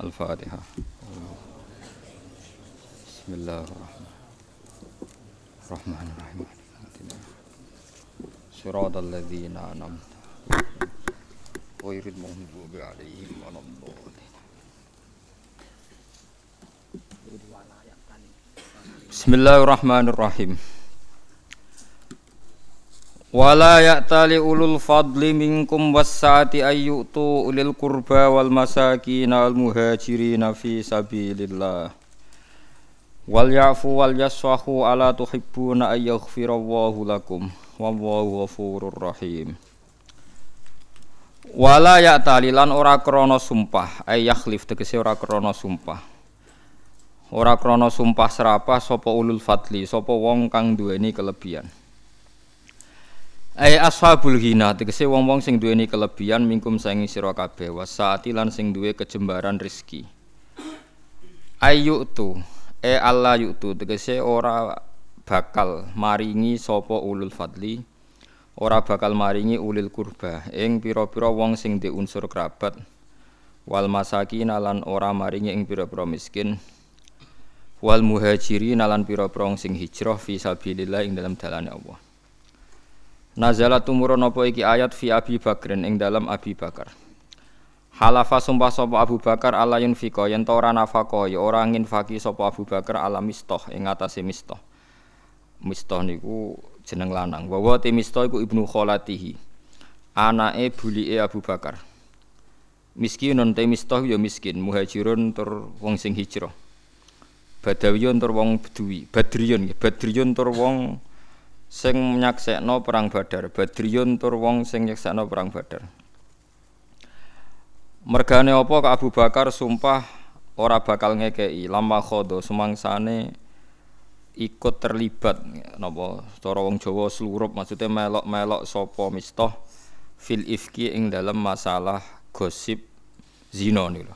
الفاتحة. بسم الله الرحمن الرحيم. صراط الذين أنعمت غير المغضوب عليهم ولا الضالين. بسم الله الرحمن الرحيم. Wala ya'tali ulul fadli minkum wassa'ati ayyutu ulil qurba wal masakin wal muhajirin fi sabilillah. Wal ya'fu wal yasfahu ala tuhibbuna ay yaghfirallahu lakum. Wallahu ghafurur rahim. Wala ya'tali lan ora krana sumpah. Ay yakhlif tegese ora krana sumpah. Ora krana sumpah serapah sapa ulul fadli sapa wong kang duweni kelebihan Ai ashabul ghina tegese wong-wong sing duweni kelebihan mingkum saingi sira kabeh wasaati lan sing duwe kejembaran rezeki. Ayu tu e Allah yutu tegese ora bakal maringi sapa ulul fadli ora bakal maringi ulil kurba ing pira-pira wong sing di unsur kerabat wal masakin lan ora maringi ing pira-pira miskin wal muhajirin lan pira-pira sing hijrah fi sabilillah ing dalam dalane Allah. Nazala tumurun apa iki ayat fi Abi Bakrin ing dalam Abi Bakar. Halafa sumpah sapa Abu Bakar ala yunfika yen ta ora nafaqah ya ora nginfaki sapa Abu Bakar ala mistoh ing atase mistoh. Mistoh niku jeneng lanang. Wa te mistoh iku ibnu kholatihi. Anake bulike Abu Bakar. Miskinun te mistoh ya miskin, muhajirun tur wong sing hijrah. Badawiyun tur wong beduwi, badriyun, badriyun tur wong sing nyaksekno perang Badar, Badriyun tur wong sing nyaksekno perang Badar. Mergane apa ke Abu Bakar sumpah ora bakal ngekei lama khodo sumangsane ikut terlibat napa cara wong Jawa slurup maksudnya melok-melok sapa mistoh fil ifki ing dalam masalah gosip zina niku.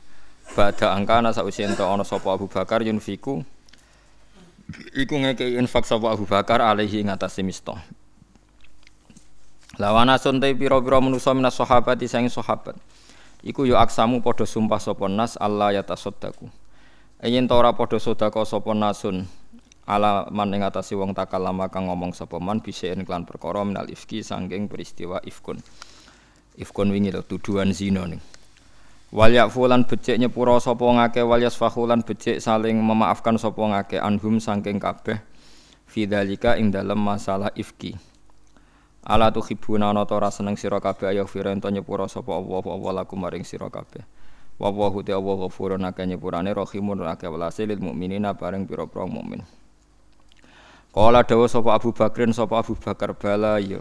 Bada angkana sausi ento ana sapa Abu Bakar yunfiku iku ngekei infak sapa Abu Bakar alaihi ngatasi mistah lawana suntai pira-pira manusa minas sahabati sang sahabat. Iku yo aksamu padha sumpah sapa nas Allah ya tasaddaku yen ora padha sedekah sapa nasun ala man ing atase wong takalama kang ngomong sapa man bisaen klan perkara minal ifki sangking peristiwa ifkun. Ifkun wingi to tuduhan zina ning Wal yakfulan becik nyepura sapa ngake wal yasfahulan becik saling memaafkan sapa ngake anhum saking kabeh fidzalika ing dalem masalah ifki. Ala tuhibuna ana ora seneng sira kabeh ayo fira nyepura sapa Allah Allah lakum maring sira kabeh. Wa wa hu Allah ghafurun akeh nyepurane rahimun akeh welase lil mukminina bareng pira-pira mukmin. Kala dawuh sapa Abu Bakrin sapa Abu Bakar bala ya.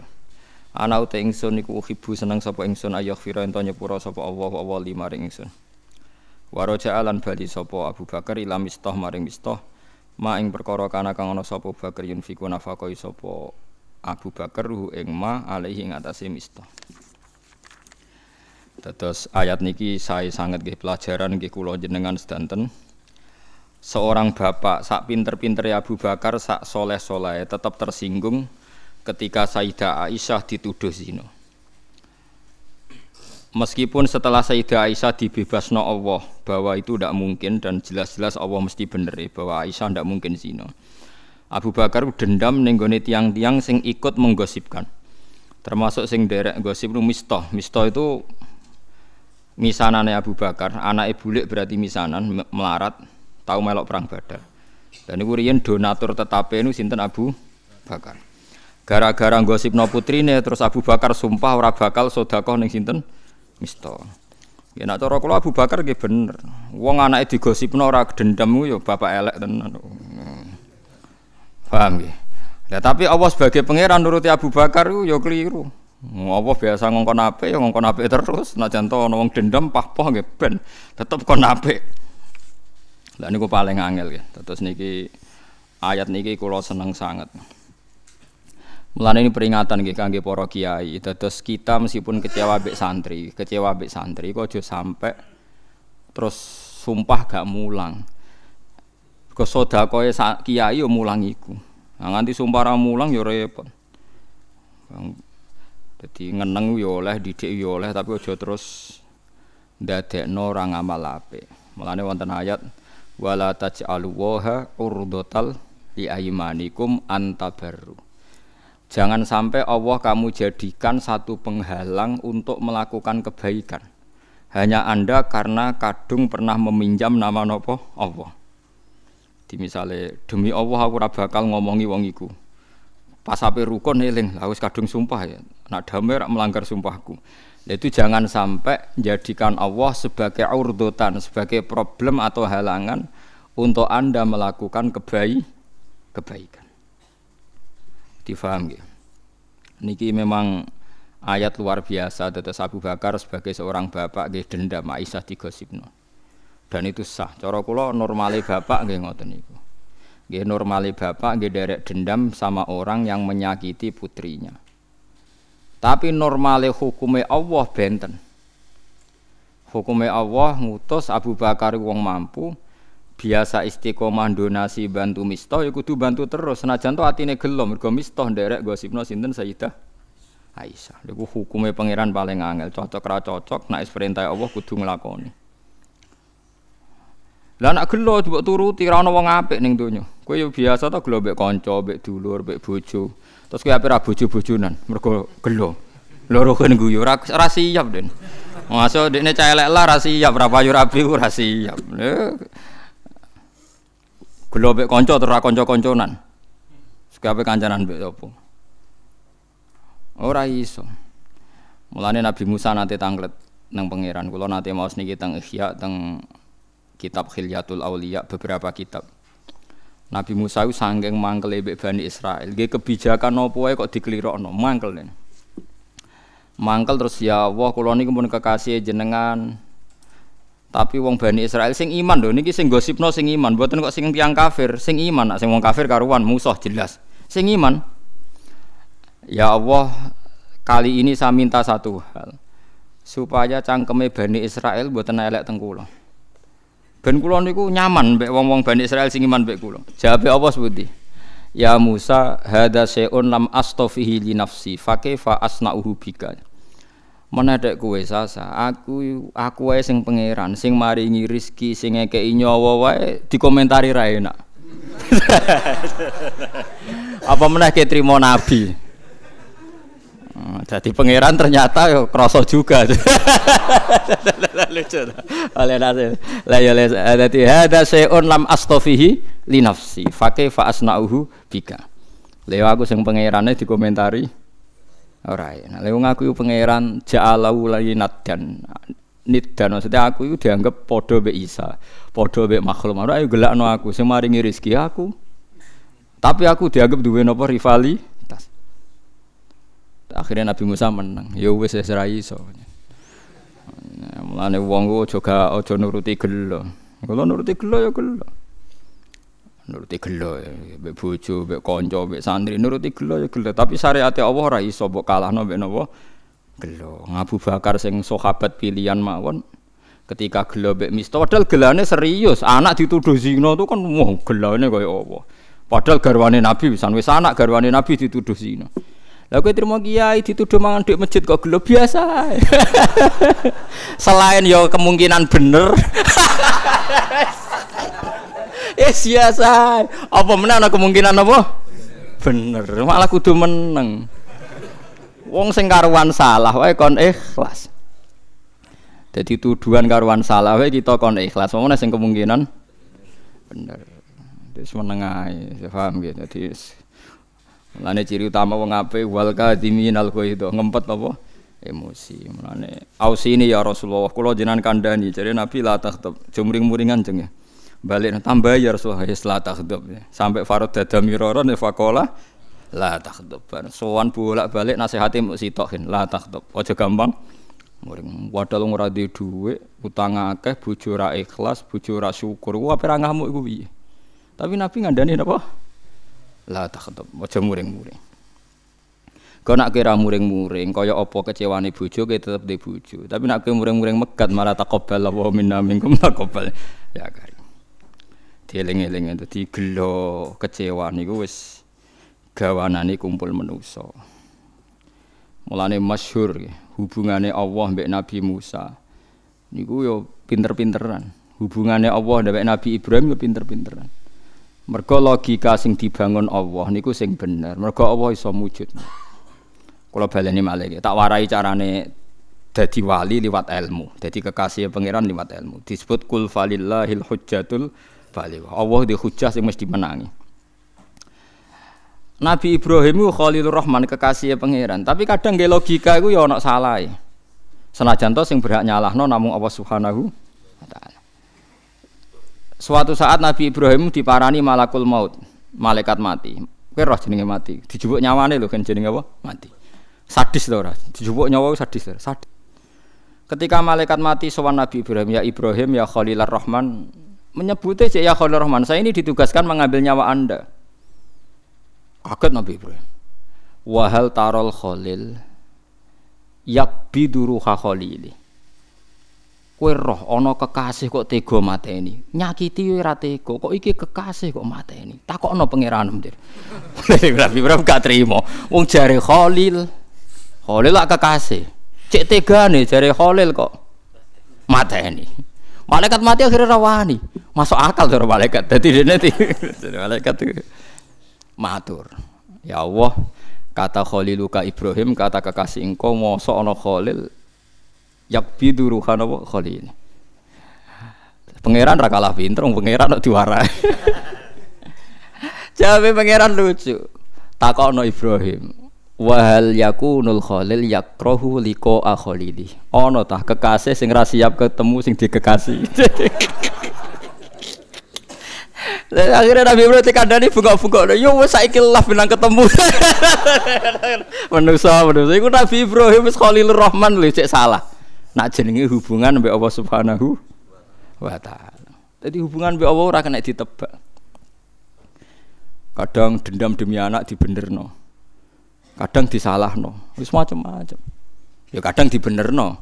Ana uta ingsun iku uhibu seneng sapa ingsun ayah fira ento nyepura sapa Allah Allah limaring ingsun. Waraja alan bali sapa Abu Bakar ila mistah maring mistah ma ing perkara kana kang ana sapa Bakar yunfiku nafaqai sapa Abu Bakar hu ing ma alaihi ing atase mistah. Terus ayat niki saya sangat nggih pelajaran nggih kula jenengan sedanten. Seorang bapak sak pinter-pinter Abu Bakar sak soleh-soleh tetap tersinggung ketika Sayyidah Aisyah dituduh zina. Meskipun setelah Sayyidah Aisyah dibebasno Allah bahwa itu tidak mungkin dan jelas-jelas Allah mesti bener ya, bahwa Aisyah tidak mungkin zina. Abu Bakar dendam nenggone tiang-tiang sing ikut menggosipkan. Termasuk sing derek gosip nu Mistoh. Mistoh itu misanane Abu Bakar, anak bulik berarti misanan melarat, tahu melok perang Badar. Dan iku riyen donatur tetape nu sinten Abu Bakar. Gara-gara gosipno putrine terus Abu Bakar sumpah ora bakal sedekah ning sinten? Mista. Ya nek cara Abu Bakar nggih bener. Wong anake digosipno ora dendam yo bapak elek tenan. Paham nggih? Ya tapi Allah sebagai pangeran nuruti Abu Bakar yo keliru. Allah biasa ngongkon apik ya ngongkon apik terus. Nek janto ana wong dendam pah-pah nggih ben tetep kon apik. Lah niku paling angel ya. Terus niki ayat niki kula seneng sangat. Mulane ini peringatan nggih kangge para kiai. Dados kita meskipun kecewa mbek santri, kecewa mbek santri kok aja sampe terus sumpah gak mulang. Kok sedakoe kiai yo mulang iku. Nah, nganti sumpah ra mulang yo repot. Dadi ngeneng yo oleh, didik yo oleh tapi aja terus ndadekno ora ngamal apik. Mulane wonten ayat wala taj'alu waha urdotal li aymanikum antabarru. Jangan sampai Allah kamu jadikan satu penghalang untuk melakukan kebaikan. Hanya Anda karena kadung pernah meminjam nama nopo Allah. Di misalnya demi Allah aku ora bakal ngomongi wong iku. Pas ape rukun eling, wis kadung sumpah ya. Nak damai melanggar sumpahku. Itu jangan sampai jadikan Allah sebagai urdotan, sebagai problem atau halangan untuk Anda melakukan kebaik, kebaikan. Difaham ya? Niki memang ayat luar biasa tetes Abu Bakar sebagai seorang bapak nggih dendam Aisyah digosipno. Dan itu sah. Cara kula normale bapak nggih ngoten niku. Nggih normale bapak nggih derek dendam sama orang yang menyakiti putrinya. Tapi normale hukume Allah benten. Hukume Allah ngutus Abu Bakar wong mampu, biasa istiqomah donasi bantu mistoh ya kudu bantu terus. Senajan to atine gelo mergo mistoh nderek gosipno sinten Sayyidah? Aisyah. Niku hukume pangeran paling angel. Cocok ra cocok nek perintah Allah kudu nglakoni. Lah nek gelo mbok turuti ra ono wong apik ning donya. Kowe yo biasa to gelo mbek kanca mbek dulur mbek bojo. Terus kowe ape ra bojo-bojonan mergo gelo. Loro kan guyu ra siap den. Masuk dekne cah lah ra siap. Ra payu rabi ra siap Gelo mek kanca terus kanca-kanconan. Sekape kancanan mbek sapa? Ora iso. Mulane Nabi Musa nate tanglet nang pangeran. Kula nate maos niki teng Ihya teng kitab Khilyatul Auliya beberapa kitab. Nabi Musa itu sanggeng mangkel mbek Bani Israel. Nggih kebijakan apa wae kok dikelirokno, mangkel. Mangkel terus ya Allah kula niku pun kekasih jenengan tapi wong Bani Israel sing iman lho niki sing gosipno sing iman, mboten kok sing tiyang kafir, sing iman, nak sing wong kafir karuan musuh jelas. Sing iman. Ya Allah, kali ini saya minta satu hal. Supaya cangkeme Bani Israel mboten elek teng kula. Ben kula niku nyaman mbek wong-wong Bani Israel sing iman mbek kula. Jawabe apa sebuti? Ya Musa, hada se'un lam astofihi li nafsi, fa kaifa asna'uhu bika. Menedek kowe sasa. Aku aku wae sing pangeran sing maringi rezeki sing ngekeki nyawa wae dikomentari ra enak. Apa meneh ke trimo nabi? Hmm, jadi pangeran ternyata yo kroso juga. Lucu oleh nase lah ya dadi hada seun lam astofihi li nafsi fa asnauhu bika. Leo aku sing pangerane dikomentari Ora ya. Nah, lewat aku pangeran ja'alahu layinat dan dan maksudnya aku itu dianggap podo be Isa, podo be makhluk. Ora ayo gelakno aku sing maringi rezeki aku. Tapi aku dianggap duwe napa rivalitas. Akhirnya Nabi Musa menang. Ya wis wis ra iso. Mulane wong aja aja nuruti gelo. Kalau nuruti gelo ya gelo nuruti gelo ya. Mbek bojo mbek kanca mbek santri nuruti gelo ya gelo. Tapi syariate Allah ora iso mbok kalahno mbek napa gelo. Ngabu bakar sing sahabat pilihan mawon ketika gelo mbek misto padahal gelane serius. Anak dituduh zina tuh kan wah gelane kaya apa padahal garwane nabi wis wis anak garwane nabi dituduh zina. Lah kowe terima kiai dituduh mangan di masjid kok gelo? Biasa. Selain yo kemungkinan bener eh biasa apa menang ana kemungkinan apa? Bener malah kudu menang. Wong sing karuan salah wae kon ikhlas. Jadi tuduhan karuan salah wae kita kon ikhlas. Mana sing kemungkinan bener. Terus menengah saya paham gitu jadi Mulane ciri utama wong apik wal kadimin al itu ngempet apa? Emosi. Mulane ausini ya Rasulullah kula jenengan kandhani. Jare Nabi la takhtab. Jumring-muringan jeng ya balik tambah ya Rasulullah ya la takhdub. Sampai farad dada miroron ya fakola la takhdub sowan bolak-balik nasihati mbok sitokin la takhdub. Aja gampang. Muring padahal ora duwe dhuwit utang akeh bojo ra ikhlas bojo ra syukur. Ku ape ra ngamuk piye tapi nabi ngandani napa? La takhdub. Aja muring-muring. Kau nak kira muring-muring, kaya apa kecewane bojo, kaya tetep di bojo. Tapi nak kira muring-muring megat, malah takobal Allah minna minkum takobal. Ya kari dieling-eling dadi gelo kecewa niku wis gawanane kumpul manusa. Mulane masyhur hubungane Allah mbek Nabi Musa. Niku yo pinter-pinteran. Hubungannya Allah dengan Nabi Ibrahim ya pinter-pinteran. Mergo logika sing dibangun Allah niku sing bener. Mergo Allah iso wujud. Kula baleni malih tak warai carane dadi wali liwat ilmu. Dadi kekasih pangeran liwat ilmu. Disebut kul falillahil hujjatul baligh. Allah di hujjah sing mesti menangi. Nabi Ibrahim itu Khalilur Rahman kekasih pangeran, tapi kadang nggih logika iku ya ana salah. Senajan to sing berhak nyalahno namung Allah Subhanahu taala. Suatu saat Nabi Ibrahim diparani malakul maut, malaikat mati. Kowe roh jenenge mati, dijupuk nyawane lho kan jenenge apa? Mati. Sadis to ora? Dijupuk nyawa sadis. Sadis. Ketika malaikat mati sowan Nabi Ibrahim, ya Ibrahim ya Khalilur Rahman, menyebutnya ya Khalilur Rahman, saya ini ditugaskan mengambil nyawa Anda. Kaget Nabi Ibrahim. Wahal tarol khalil yak biduru khalili. Kue roh ono kekasih kok tega mateni. Nyakiti ora tega, kok iki kekasih kok mateni. Takokno pangeran Dir. Nabi Ibrahim gak trimo. Wong jare Khalil. Khalil lak kekasih. Cek tegane jare Khalil kok mateni. Malaikat mati akhirnya rawani. Masuk akal cara malaikat. Dadi dene malaikat itu matur. Ya Allah, kata Khaliluka Ibrahim, kata kekasih engkau mosok ana Khalil yakbidu ruhan apa Khalil. Pangeran ra kalah pinter, pangeran kok diwarai. Jawabe pangeran lucu. Takokno Ibrahim, Wahal yakunul khalil yakrohu liko akholili. Ono tah kekasih sing siap ketemu sing dikekasih. Akhirnya Nabi Ibrahim dikandani buka-buka. Yo wes saiki lah bilang ketemu. manusa manusa iku Nabi Ibrahim wis Khalilur Rahman lho cek salah. Nak jenenge hubungan mbek Allah Subhanahu wa taala. Jadi hubungan mbek Allah ora kena ditebak. Kadang dendam demi anak dibenerno. Kadang disalahno. Wis macam-macam. Ya kadang dibenerno.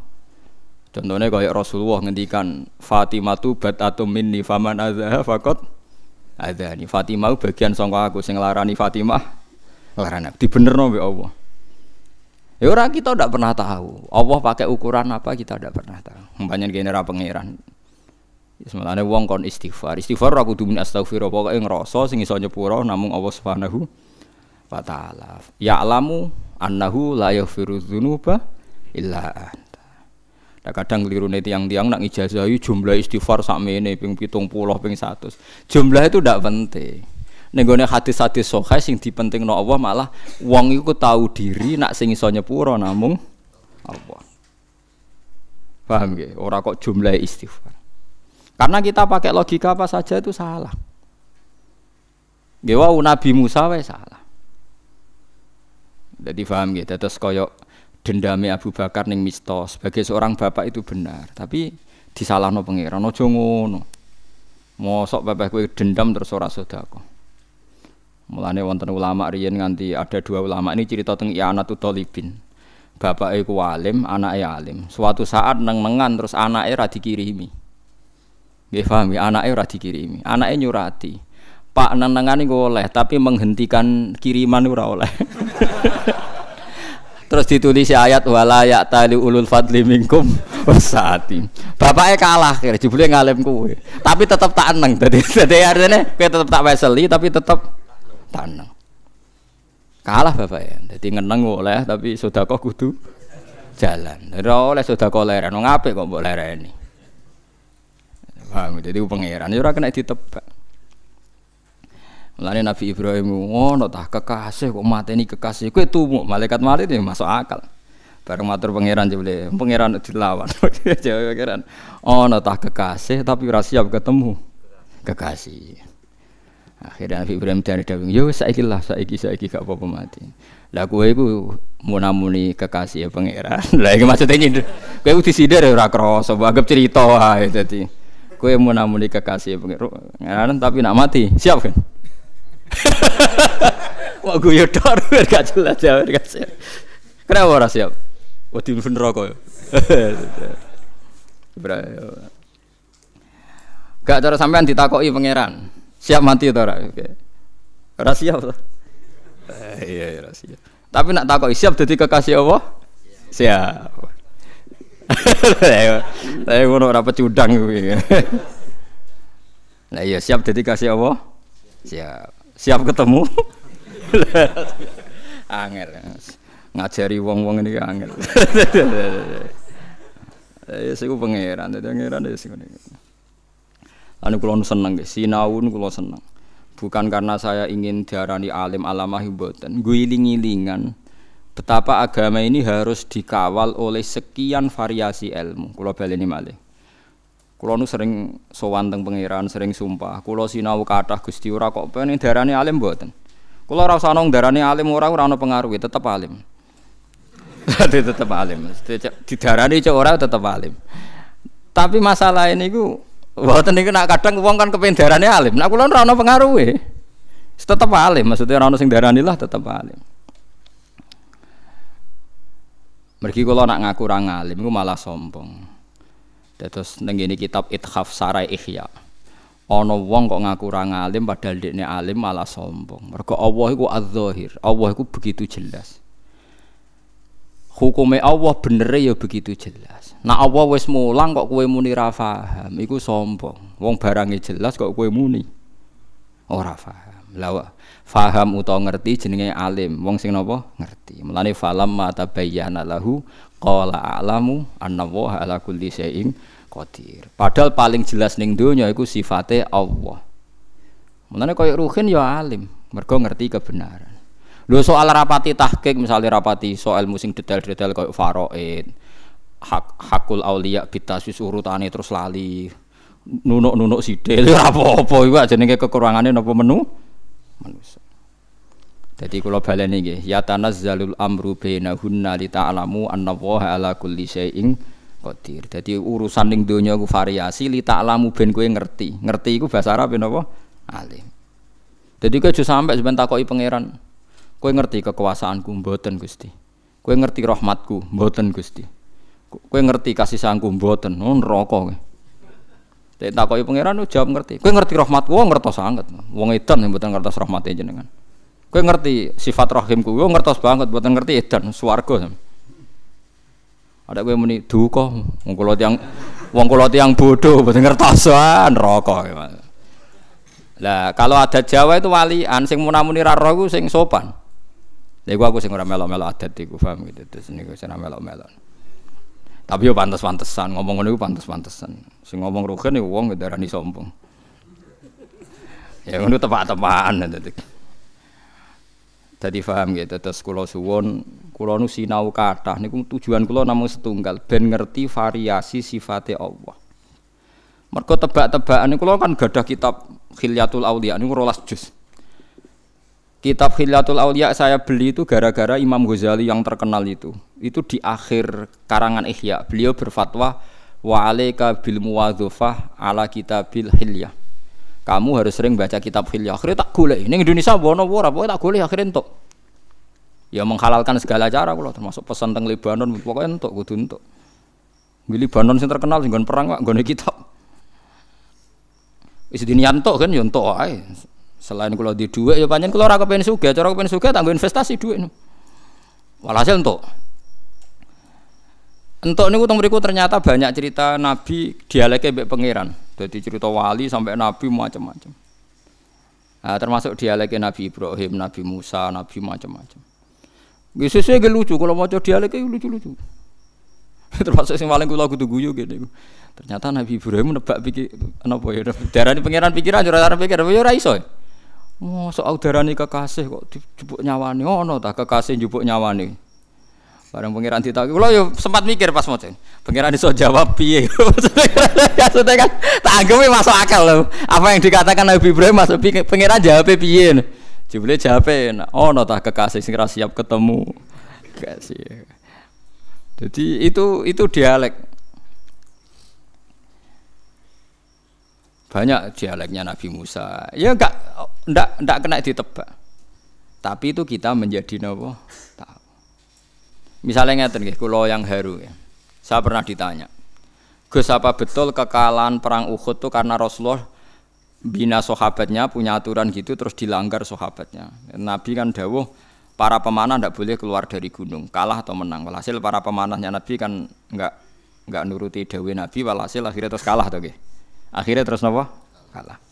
Contohnya kayak Rasulullah ngendikan Fatimah tu bat atau minni faman azha fakot ada nih Fatimah bagian sangka aku sing larani Fatimah larani dibenerno mbek Allah ya orang kita tidak pernah tahu Allah pakai ukuran apa kita tidak pernah tahu banyak genera pangeran Semalane wong kon istighfar. Istighfar aku kudu min astaghfirullah pokoke ngrasa sing iso nyepuro namung Allah Subhanahu wa taala. Ya'lamu annahu la yaghfiru dzunuba illa Nah, kadang keliru nih tiang-tiang nak ngijazahi jumlah istighfar sakmene ping pitung puluh ping satu. Jumlah itu tidak penting. Nenggone hadis-hadis sokai sing dipenting no Allah malah wong iku tahu diri nak sing iso nyepuro namung Allah. Paham ya? Orang kok jumlah istighfar. Karena kita pakai logika apa saja itu salah. Gewa Nabi Musa wae salah. Jadi paham gitu. Terus koyok dendame Abu Bakar ning Misto sebagai seorang bapak itu benar, tapi disalahno pangeran aja ngono. Mosok bapak kowe dendam terus ora sedekah. Mulane wonten ulama riyen nganti ada dua ulama ini cerita tentang I'anatul Talibin. Bapak iku alim, anake alim. Suatu saat neng-nengan terus anake ra dikirimi. Nggih paham ya, anake ora dikirimi. Anake nyurati. Pak neng-nengan iku oleh, tapi menghentikan kiriman ora oleh. Terus ditulis ayat wala ya tali ulul fadli minkum wasati. Bapaknya kalah kira jebule ngalim kuwe. Tapi tetap tak eneng. Dadi dadi artinya kowe tetap tak weseli tapi tetap tak eneng. Kalah bapaknya. Dadi ngeneng oleh tapi sedekah kudu jalan. Ora oleh sedekah leren. Wong apik kok mbok lereni. Paham? Jadi pangeran ya ora kena ditebak. Mulane Nabi Ibrahim ngono tah kekasih kok mateni kekasih kowe tumu malaikat mati itu masuk akal. Bareng matur pangeran jebule, pangeran dilawan. Jawab pangeran, ono tah kekasih tapi ora siap ketemu kekasih. Akhirnya Nabi Ibrahim dari dawing, yo saiki lah, saiki saiki gak apa-apa mati. Lah kowe iku munamuni kekasih ya pangeran. Lah iki maksudnya nyindir. Kowe disindir ora krasa, anggap cerita wae dadi. Kowe munamuni kekasih ya pangeran, tapi nak mati, siap kan? Wah guyu dor gak jelas ya gak siap. Kenapa ora siap? Wedi neraka ya. Gak cara sampean ditakoki pangeran. Siap mati to ora? Oke. Ora siap to. Eh, iya ora siap. Tapi nak takoki siap dadi kekasih Allah? Siap. Saya ngono ora pecudang kuwi. Nah iya siap jadi kasih apa? Siap. Siap ketemu. angel. Ngajari wong-wong ini angel. Ya sik pangeran, dadi pangeran ya ngene. Anu kula seneng nggih, sinau kula seneng. Bukan karena saya ingin diarani alim alamah mboten. Guiling-gilingan betapa agama ini harus dikawal oleh sekian variasi ilmu. Kula baleni malih. Kulo nu sering sowan teng pangeran, sering sumpah. Kulo sinau kathah Gusti ora kok pengen darani alim mboten. Kulo ora usah nong darani alim ora ora ono pengaruh, tetep alim. Dadi tetep alim. Didarani cek ora tetep alim. Tapi masalah ini ku mboten niku nak kadang wong kan kepen darani alim. Nak kulo ora ono pengaruh e. Tetep alim, maksudnya ora ono sing darani lah tetep alim. Mergi kula nak ngaku ora alim iku malah sombong. Terus ning kitab Ithaf Sarai Ihya. Ana wong kok ngaku ora ngalim padahal dekne alim malah sombong. Mergo Allah iku adz-dzahir. Allah iku begitu jelas. Hukume Allah bener ya begitu jelas. Nah Allah wis mulang kok kowe muni ra paham, iku sombong. Wong barange jelas kok kowe muni ora paham. Lah faham utawa ngerti jenenge alim. Wong sing napa? Ngerti. Mulane falam mata bayyana lahu qala a'lamu anna ala kulli syai'in qadir. Padahal paling jelas ning donya iku sifate Allah. Mulane koyo ruhin ya alim, mergo ngerti kebenaran. Lho soal rapati tahqiq misalnya rapati soal musing detail-detail koyo faraid, hak hakul aulia bitasis urutane terus lali. Nunuk-nunuk ora apa-apa iku jenenge kekurangane napa menu manusia. Jadi kula baleni nggih, ya tanazzalul amru bainahunna li anna ala kulli syai'in qadir. Dadi urusan ning donya ku variasi li ta'lamu ben kowe ngerti. Ngerti iku bahasa Arab napa? Alim. Dadi kowe aja sampe sampean takoki pangeran. Kowe ngerti kekuasaanku mboten Gusti. Kowe ngerti rahmatku mboten Gusti. Kowe ngerti kasih sayangku mboten. Oh neraka kowe. Dek takoki pangeran jawab ngerti. Kowe ngerti rahmatku, wong ngertos sanget. Wong edan mboten ngertos rahmate jenengan. Kowe ngerti sifat rahimku, wong ngertos banget mboten ngerti edan swarga. Ada gue muni duka, wong kula tiyang wong kula tiyang bodoh, mboten ngertosan neraka. Lah kalau ada Jawa itu walian sing munamuni ra roh sing sopan. Lha aku sing ora melok-melok adat iku paham gitu. Terus niku sing melok-melok. Tapi yo pantes-pantesan, ngomong ngono iku pantes-pantesan. Sing ngomong rugen iku wong darani sombong. Ya ngono tepak-tepakan dadi. Dadi paham gitu terus kula suwun Kulo nu sinau kathah niku tujuan kulo namung setunggal ben ngerti variasi sifatnya Allah. Mergo tebak-tebakan kulo kan gadah kitab Khilyatul Auliya niku rolas juz. Kitab Khilyatul Auliya saya beli itu gara-gara Imam Ghazali yang terkenal itu. Itu di akhir karangan Ihya. Beliau berfatwa wa alaika bil muwadzafah ala kitabil hilyah. Kamu harus sering baca kitab hilyah. Akhirnya tak golek. Ning Indonesia wono ora, pokoke tak golek akhirnya entuk. Ya menghalalkan segala cara kalau termasuk pesan tentang Lebanon pokoknya untuk kudu untuk di Lebanon yang terkenal sing perang pak gue kitab. Isi dinianto kan ya untuk selain kalau di dua ya panjang kalau rakyat pengen suga cara pengen suga tanggung investasi duit walhasil untuk untuk ini utang berikut ternyata banyak cerita Nabi dialeknya baik pangeran jadi cerita wali sampai Nabi macam-macam nah, termasuk dialeknya Nabi Ibrahim Nabi Musa Nabi macam-macam gak lucu kalau mau coba dialek lucu-lucu. Termasuk sing paling kula kudu guyu gitu. Ternyata Nabi Ibrahim nebak pikir apa ya darani pangeran pikiran ora darani pikir ya ora iso. Oh, soal darani kekasih kok dijupuk nyawani ono ta kekasih njupuk nyawani. Bareng pangeran ditakoki, kula yo sempat mikir pas maca. Pangeran iso jawab piye? Maksudnya kan tanggeme masuk akal loh. Apa yang dikatakan Nabi Ibrahim masuk pangeran jawab piye? Jebule jape oh no tak kekasih sing siap ketemu. Kasih. Jadi itu itu dialek. Banyak dialeknya Nabi Musa. Ya enggak enggak enggak kena ditebak. Tapi itu kita menjadi nopo tahu. Misalnya ngeten nggih, kula yang haru ya. Saya pernah ditanya. Gus apa betul kekalahan perang Uhud itu karena Rasulullah bina sahabatnya punya aturan gitu terus dilanggar sahabatnya. Nabi kan dawuh para pemanah tidak boleh keluar dari gunung, kalah atau menang. Walhasil para pemanahnya Nabi kan nggak nggak nuruti dawuh Nabi, walhasil akhirnya terus kalah tuh Akhirnya terus napa? Kalah.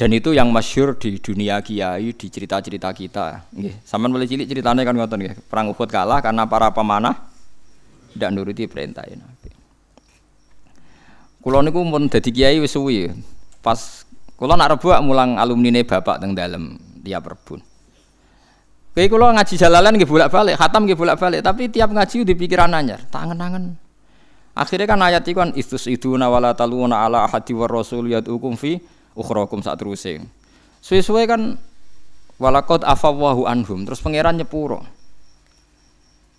Dan itu yang masyur di dunia kiai, di cerita-cerita kita. Nggih, sampean boleh cilik ceritanya kan ngoten nggih. Perang Uhud kalah karena para pemanah tidak nuruti perintah Nabi. Kulo niku pun dadi kiai wis suwi. Pas kulo nak rebuak mulang alumni ne bapak teng dalem tiap rebun. Kayak kulo ngaji jalalan nggih bolak-balik, khatam nggih bolak-balik, tapi tiap ngaji di pikiran anyar, tangen-tangen. Akhirnya kan ayat itu kan istus itu nawala taluna ala ahadi war rasul yad'ukum fi ukhrakum sak teruse. Suwe-suwe kan walakot afawahu anhum terus pangeran nyepuro.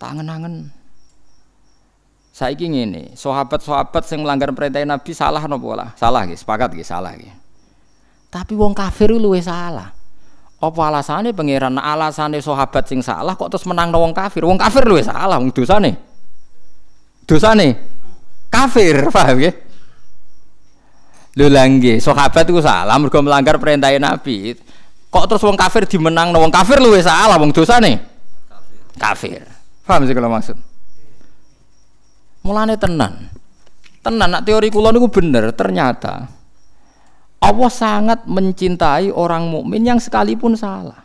Tangen-tangen. Saiki ngene, sahabat-sahabat sing melanggar perintah Nabi salah napa ora? Salah nggih, sepakat nggih, salah nggih. Tapi wong kafir luwe salah. Apa alasannya pangeran alasannya sahabat sing salah kok terus menang wong kafir? Wong kafir luwe salah wong dosane. Dosane kafir, paham nggih? Lho langge, sahabat itu salah mergo melanggar perintah Nabi. Kok terus wong kafir dimenang wong kafir luwe salah wong dosane? Kafir. Kafir. Paham sih kalau maksud? Mulane tenan. Tenan nak teori kula niku bener, ternyata Allah sangat mencintai orang mukmin yang sekalipun salah.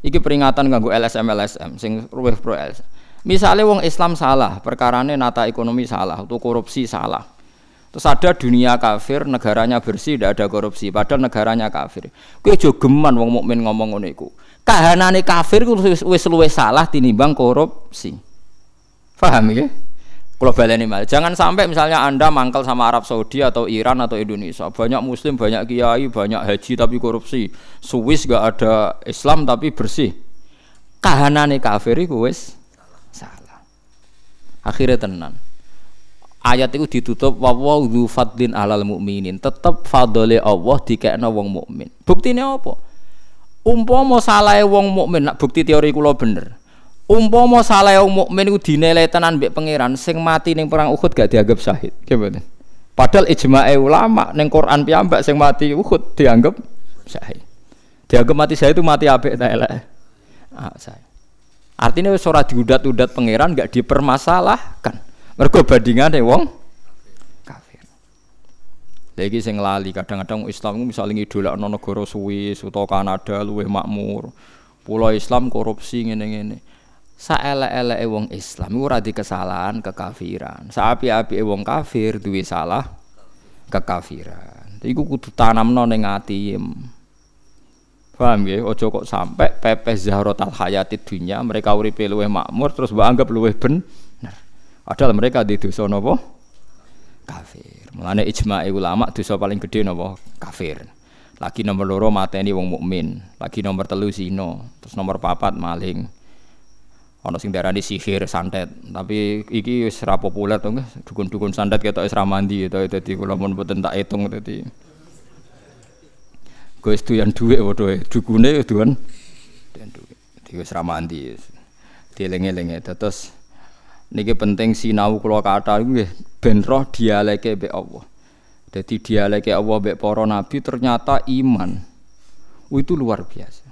Iki peringatan ganggu LSM LSM sing ruweh pro LSM. Misalnya wong Islam salah, perkarane nata ekonomi salah, atau korupsi salah. Terus ada dunia kafir, negaranya bersih, tidak ada korupsi, padahal negaranya kafir. Kowe aja geman wong mukmin ngomong ngono iku. Kahanane kafir ku wis luwih salah tinimbang korupsi. Paham ya? Kalau baleni mal, jangan sampai misalnya anda mangkal sama Arab Saudi atau Iran atau Indonesia, banyak Muslim, banyak kiai, banyak haji tapi korupsi. Swiss gak ada Islam tapi bersih. Kahanane kafir itu wis salah. Akhirnya tenan ayat itu ditutup wawaw dzu fadlin alal mukminin tetep fadole Allah dikekno wong mukmin. Buktine apa? Umpama salah wong mukmin nak bukti teori kula bener. Umpama salah wong mukmin iku dinilai tenan mbek pangeran sing mati ning perang Uhud gak dianggap syahid. Gimana padahal ijma'e ulama ning Quran piyambak sing mati Uhud dianggap syahid. Dianggap mati syahid itu mati apik ta elek? Ah, artinya ora diudat-udat pangeran gak dipermasalahkan Mergo bandingane wong kafir. Lagi sing lali kadang-kadang Islam misale ngidolakno negara Swiss utawa Kanada luwih makmur. Pulau Islam korupsi ngene-ngene. Saelek-eleke wong Islam ora di kesalahan kekafiran. Saapi-api wong kafir duwe salah kekafiran. Iku kudu tanamno ning ati. Paham ya? Ojo kok sampai pepes zahrotal hayati dunia mereka uripe luwih makmur terus mbok anggap luwih ben Padahal mereka di dosa nopo kafir. Mulane ijma ulama dosa paling gede nopo kafir. Lagi nomor loro mateni wong mukmin. Lagi nomor telu zino. Terus nomor papat maling. Ono sing darani sihir, santet. Tapi iki wis ora populer to Dukun-dukun santet ketok wis ra mandi to dadi kula mun mboten tak hitung dadi. Gue yang duit waduh dukune duan. Dan duit. Di wis ra mandi. Dieling-eling terus niki penting sinau kula kata nggih ben roh dialeke mbek Allah. Jadi dialeke Allah mbek para nabi ternyata iman. Itu luar biasa.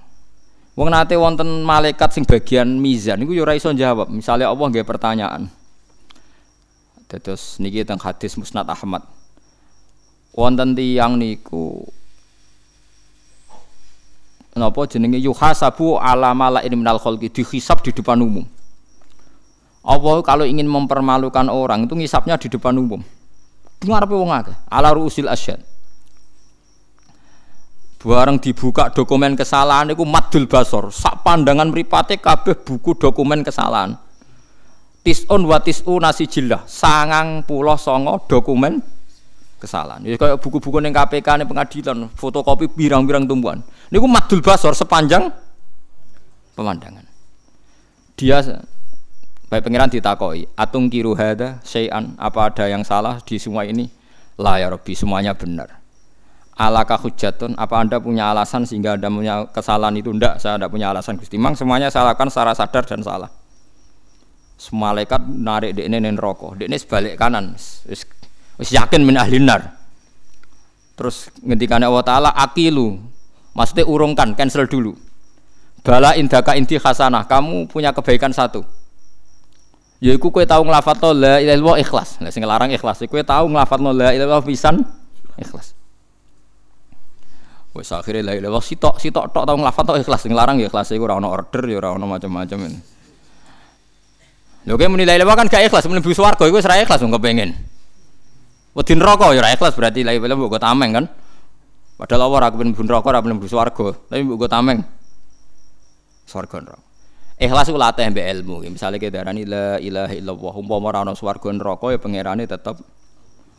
Wong nate wonten malaikat sing bagian mizan niku ya ora iso jawab. Misalnya Allah nggih pertanyaan. Terus niki teng hadis Musnad Ahmad. Wonten tiyang niku napa jenenge yuhasabu ala malain minal khalqi dihisab di depan umum. Allah kalau ingin mempermalukan orang itu ngisapnya di depan umum. Dengar apa wong akeh? Ala ruusil asyad. Bareng dibuka dokumen kesalahan itu madul basor. Sak pandangan mripate kabeh buku dokumen kesalahan. Tisun wa nasi jilah. Sangang pulau songo dokumen kesalahan. Ya kayak buku-buku yang KPK nih pengadilan, fotokopi birang-birang tumbuhan. Ini madul basor sepanjang pemandangan. Dia Baik pengiran ditakoi, atung kiru hada, syai'an, apa ada yang salah di semua ini? Lah ya Rabbi, semuanya benar. Alaka hujatun, apa anda punya alasan sehingga anda punya kesalahan itu? Tidak, saya tidak punya alasan Gusti. Memang semuanya salahkan secara sadar dan salah. Semua malaikat narik di ini rokok, di ini sebalik kanan, wis yakin min ahlinar. Terus ngendikannya Allah Ta'ala, akilu, maksudnya urungkan, cancel dulu. Bala indaka inti khasanah, kamu punya kebaikan satu Ya iku kowe tau nglafatno la ilaha illallah ikhlas. Lah sing larang ikhlas. Kowe tau nglafatno la ilaha illallah pisan ikhlas. Wes akhire la ilaha sitok sitok tok tau nglafat tok ikhlas sing larang ya ikhlas iku ora ono order ya ora ono macam-macam. Lho kowe muni la ilaha kan gak ikhlas mlebu swarga iku wis ra ikhlas wong kepengin. Wedi neraka ya ora ikhlas berarti la ilaha mbok tameng kan. Padahal Allah ora kepen neraka ora mlebu swarga, tapi mbok tameng. Swarga neraka. Ikhlas ku latih mbek ilmu. Misalnya kita darani la ilaha illallah umpama ora ono swarga neraka ya pangerane tetep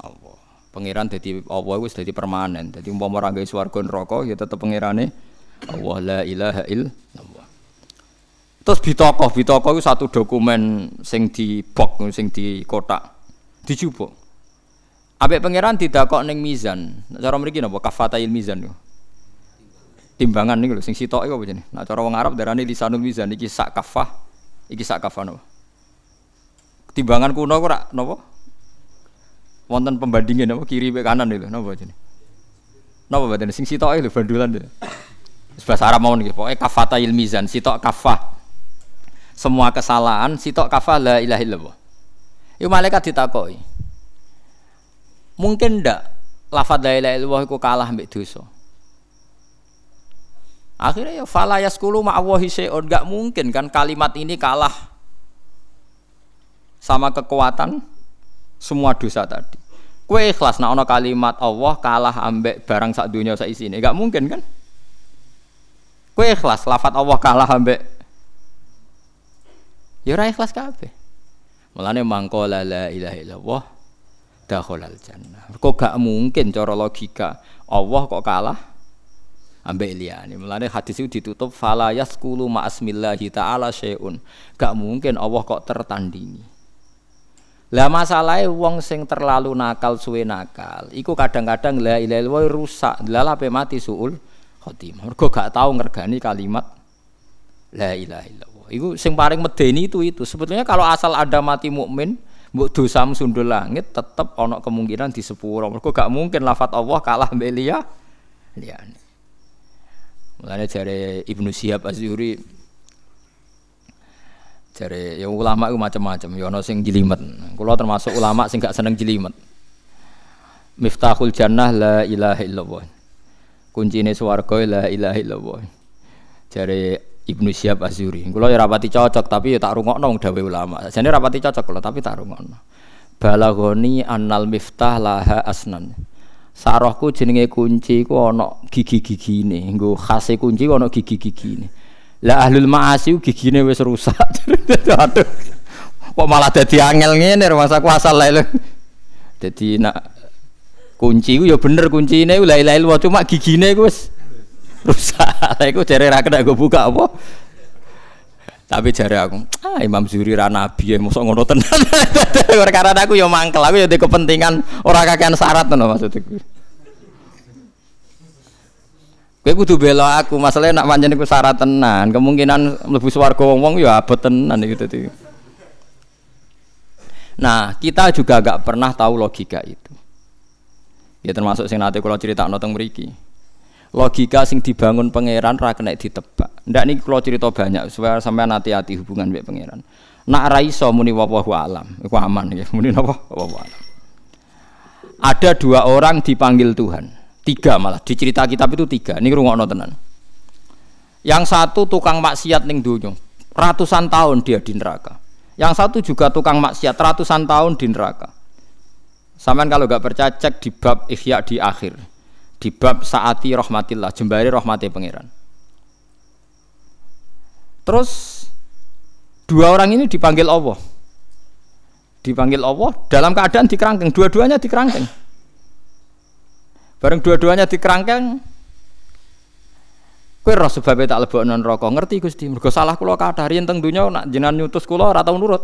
Allah. Pangeran dadi Allah wis dadi permanen. Dadi umpama ora gawe swarga neraka ya tetep pangerane Allah la ilaha illallah. Terus bitokoh, bitokoh itu satu dokumen sing di box, sing di kotak, dijupuk. Abek pangeran tidak kok neng mizan. Cara mriki napa kafatail mizan yo. Timbangan niku lho sing sitok iku apa jenenge? Nah cara wong Arab darane lisanul mizan iki sak kafah, iki sak kafah napa? Timbangan kuno kok napa? wonten pembandingnya napa? Kiri be kanan itu napa jenenge? Napa badan sing sitok lho bandulan itu bahasa Arab mau nggih pokoke kafata ilmizan sitok kafah. Semua kesalahan sitok kafah la ilaha illallah. Itu malaikat ditakoki. Mungkin ndak lafadz la ilaha illallah iku kalah mbek dosa akhirnya ya fala yaskulu ma'awahi syai'un enggak mungkin kan kalimat ini kalah sama kekuatan semua dosa tadi. Kue ikhlas nak ono kalimat Allah kalah ambek barang sak dunia sak isine. Gak mungkin kan? Kue ikhlas lafat Allah kalah ambek Ya ora ikhlas kabeh. Mulane mangkola la ilaha illallah dakhalal jannah. Kok gak mungkin cara logika Allah kok kalah ambek liyane. Mulane hadis itu ditutup fala yaskulu ma'asmillahi ta'ala syai'un. Gak mungkin Allah kok tertandingi. Lah masalahnya wong sing terlalu nakal suwe nakal, iku kadang-kadang la ilaha illallah rusak, lala pe mati suul khotimah. Mergo gak tau ngergani kalimat la ilaha illallah. Iku sing paling medeni itu itu. Sebetulnya kalau asal ada mati mukmin, mbok dosa sundul langit tetep ana kemungkinan di sepuro. Mergo gak mungkin lafat Allah kalah mbek liya liyane. Mulane jare Ibnu Syihab Az-Zuhri Jare ya ulama itu macam-macam, ya ono sing jelimet. Kula termasuk ulama sing gak seneng jelimet. Miftahul jannah la ilaha illallah. Kuncine swarga la ilaha illallah. Jare Ibnu Syihab Azuri. Kula ya rapati cocok tapi ya tak rungokno dawuh ulama. Jane rapati cocok kula tapi tak rungokno. Balagoni annal miftah laha asnan. Sarohku jenenge kunci ku ana gigi-gigine. Nggo khase kunci ku ana gigi-gigine. Lah ahlul ma'asi gigine wis rusak. Aduh. Kok malah dadi angel ngene masa lah. Dadi nak kunci ku ya bener kuncine la ilaha illallah cuma gigine ku wis rusak. Lah iku jare ra kena buka apa. Tapi jare aku, ah Imam Zuri ra nabi ya mosok ngono tenan. Karena aku ya mangkel, aku ya di kepentingan ora kakean syarat ngono maksudku. Kowe kudu bela aku, masalahnya nak pancen iku syarat tenan, kemungkinan mlebu swarga wong-wong ya abot tenan iki dadi. Nah, kita juga gak pernah tahu logika itu. Ya termasuk sing nate kula critakno teng mriki. Logika sing dibangun pangeran ra kena ditebak. Ndak niki kula cerita banyak supaya sampean hati-hati hubungan mbek pangeran. Nak ra iso muni wallahu alam, iku aman ya. Muni napa? Wallahu alam. Ada dua orang dipanggil Tuhan. Tiga malah di cerita kitab itu tiga. Ini rungokno tenan. Yang satu tukang maksiat ning dunyo. Ratusan tahun dia di neraka. Yang satu juga tukang maksiat ratusan tahun di neraka. Saman kalau gak percaya cek di bab ikhya di akhir. Di bab saati rahmatillah, jembari rahmati pangeran. Terus dua orang ini dipanggil Allah. Dipanggil Allah dalam keadaan dikerangkeng, dua-duanya dikerangkeng. Bareng dua-duanya dikerangkeng, kowe roh sebabnya tak lebokno neraka. Ngerti Gusti, mergo salah kula kathah riyen teng donya nak jenengan nyutus kula ora tau nurut.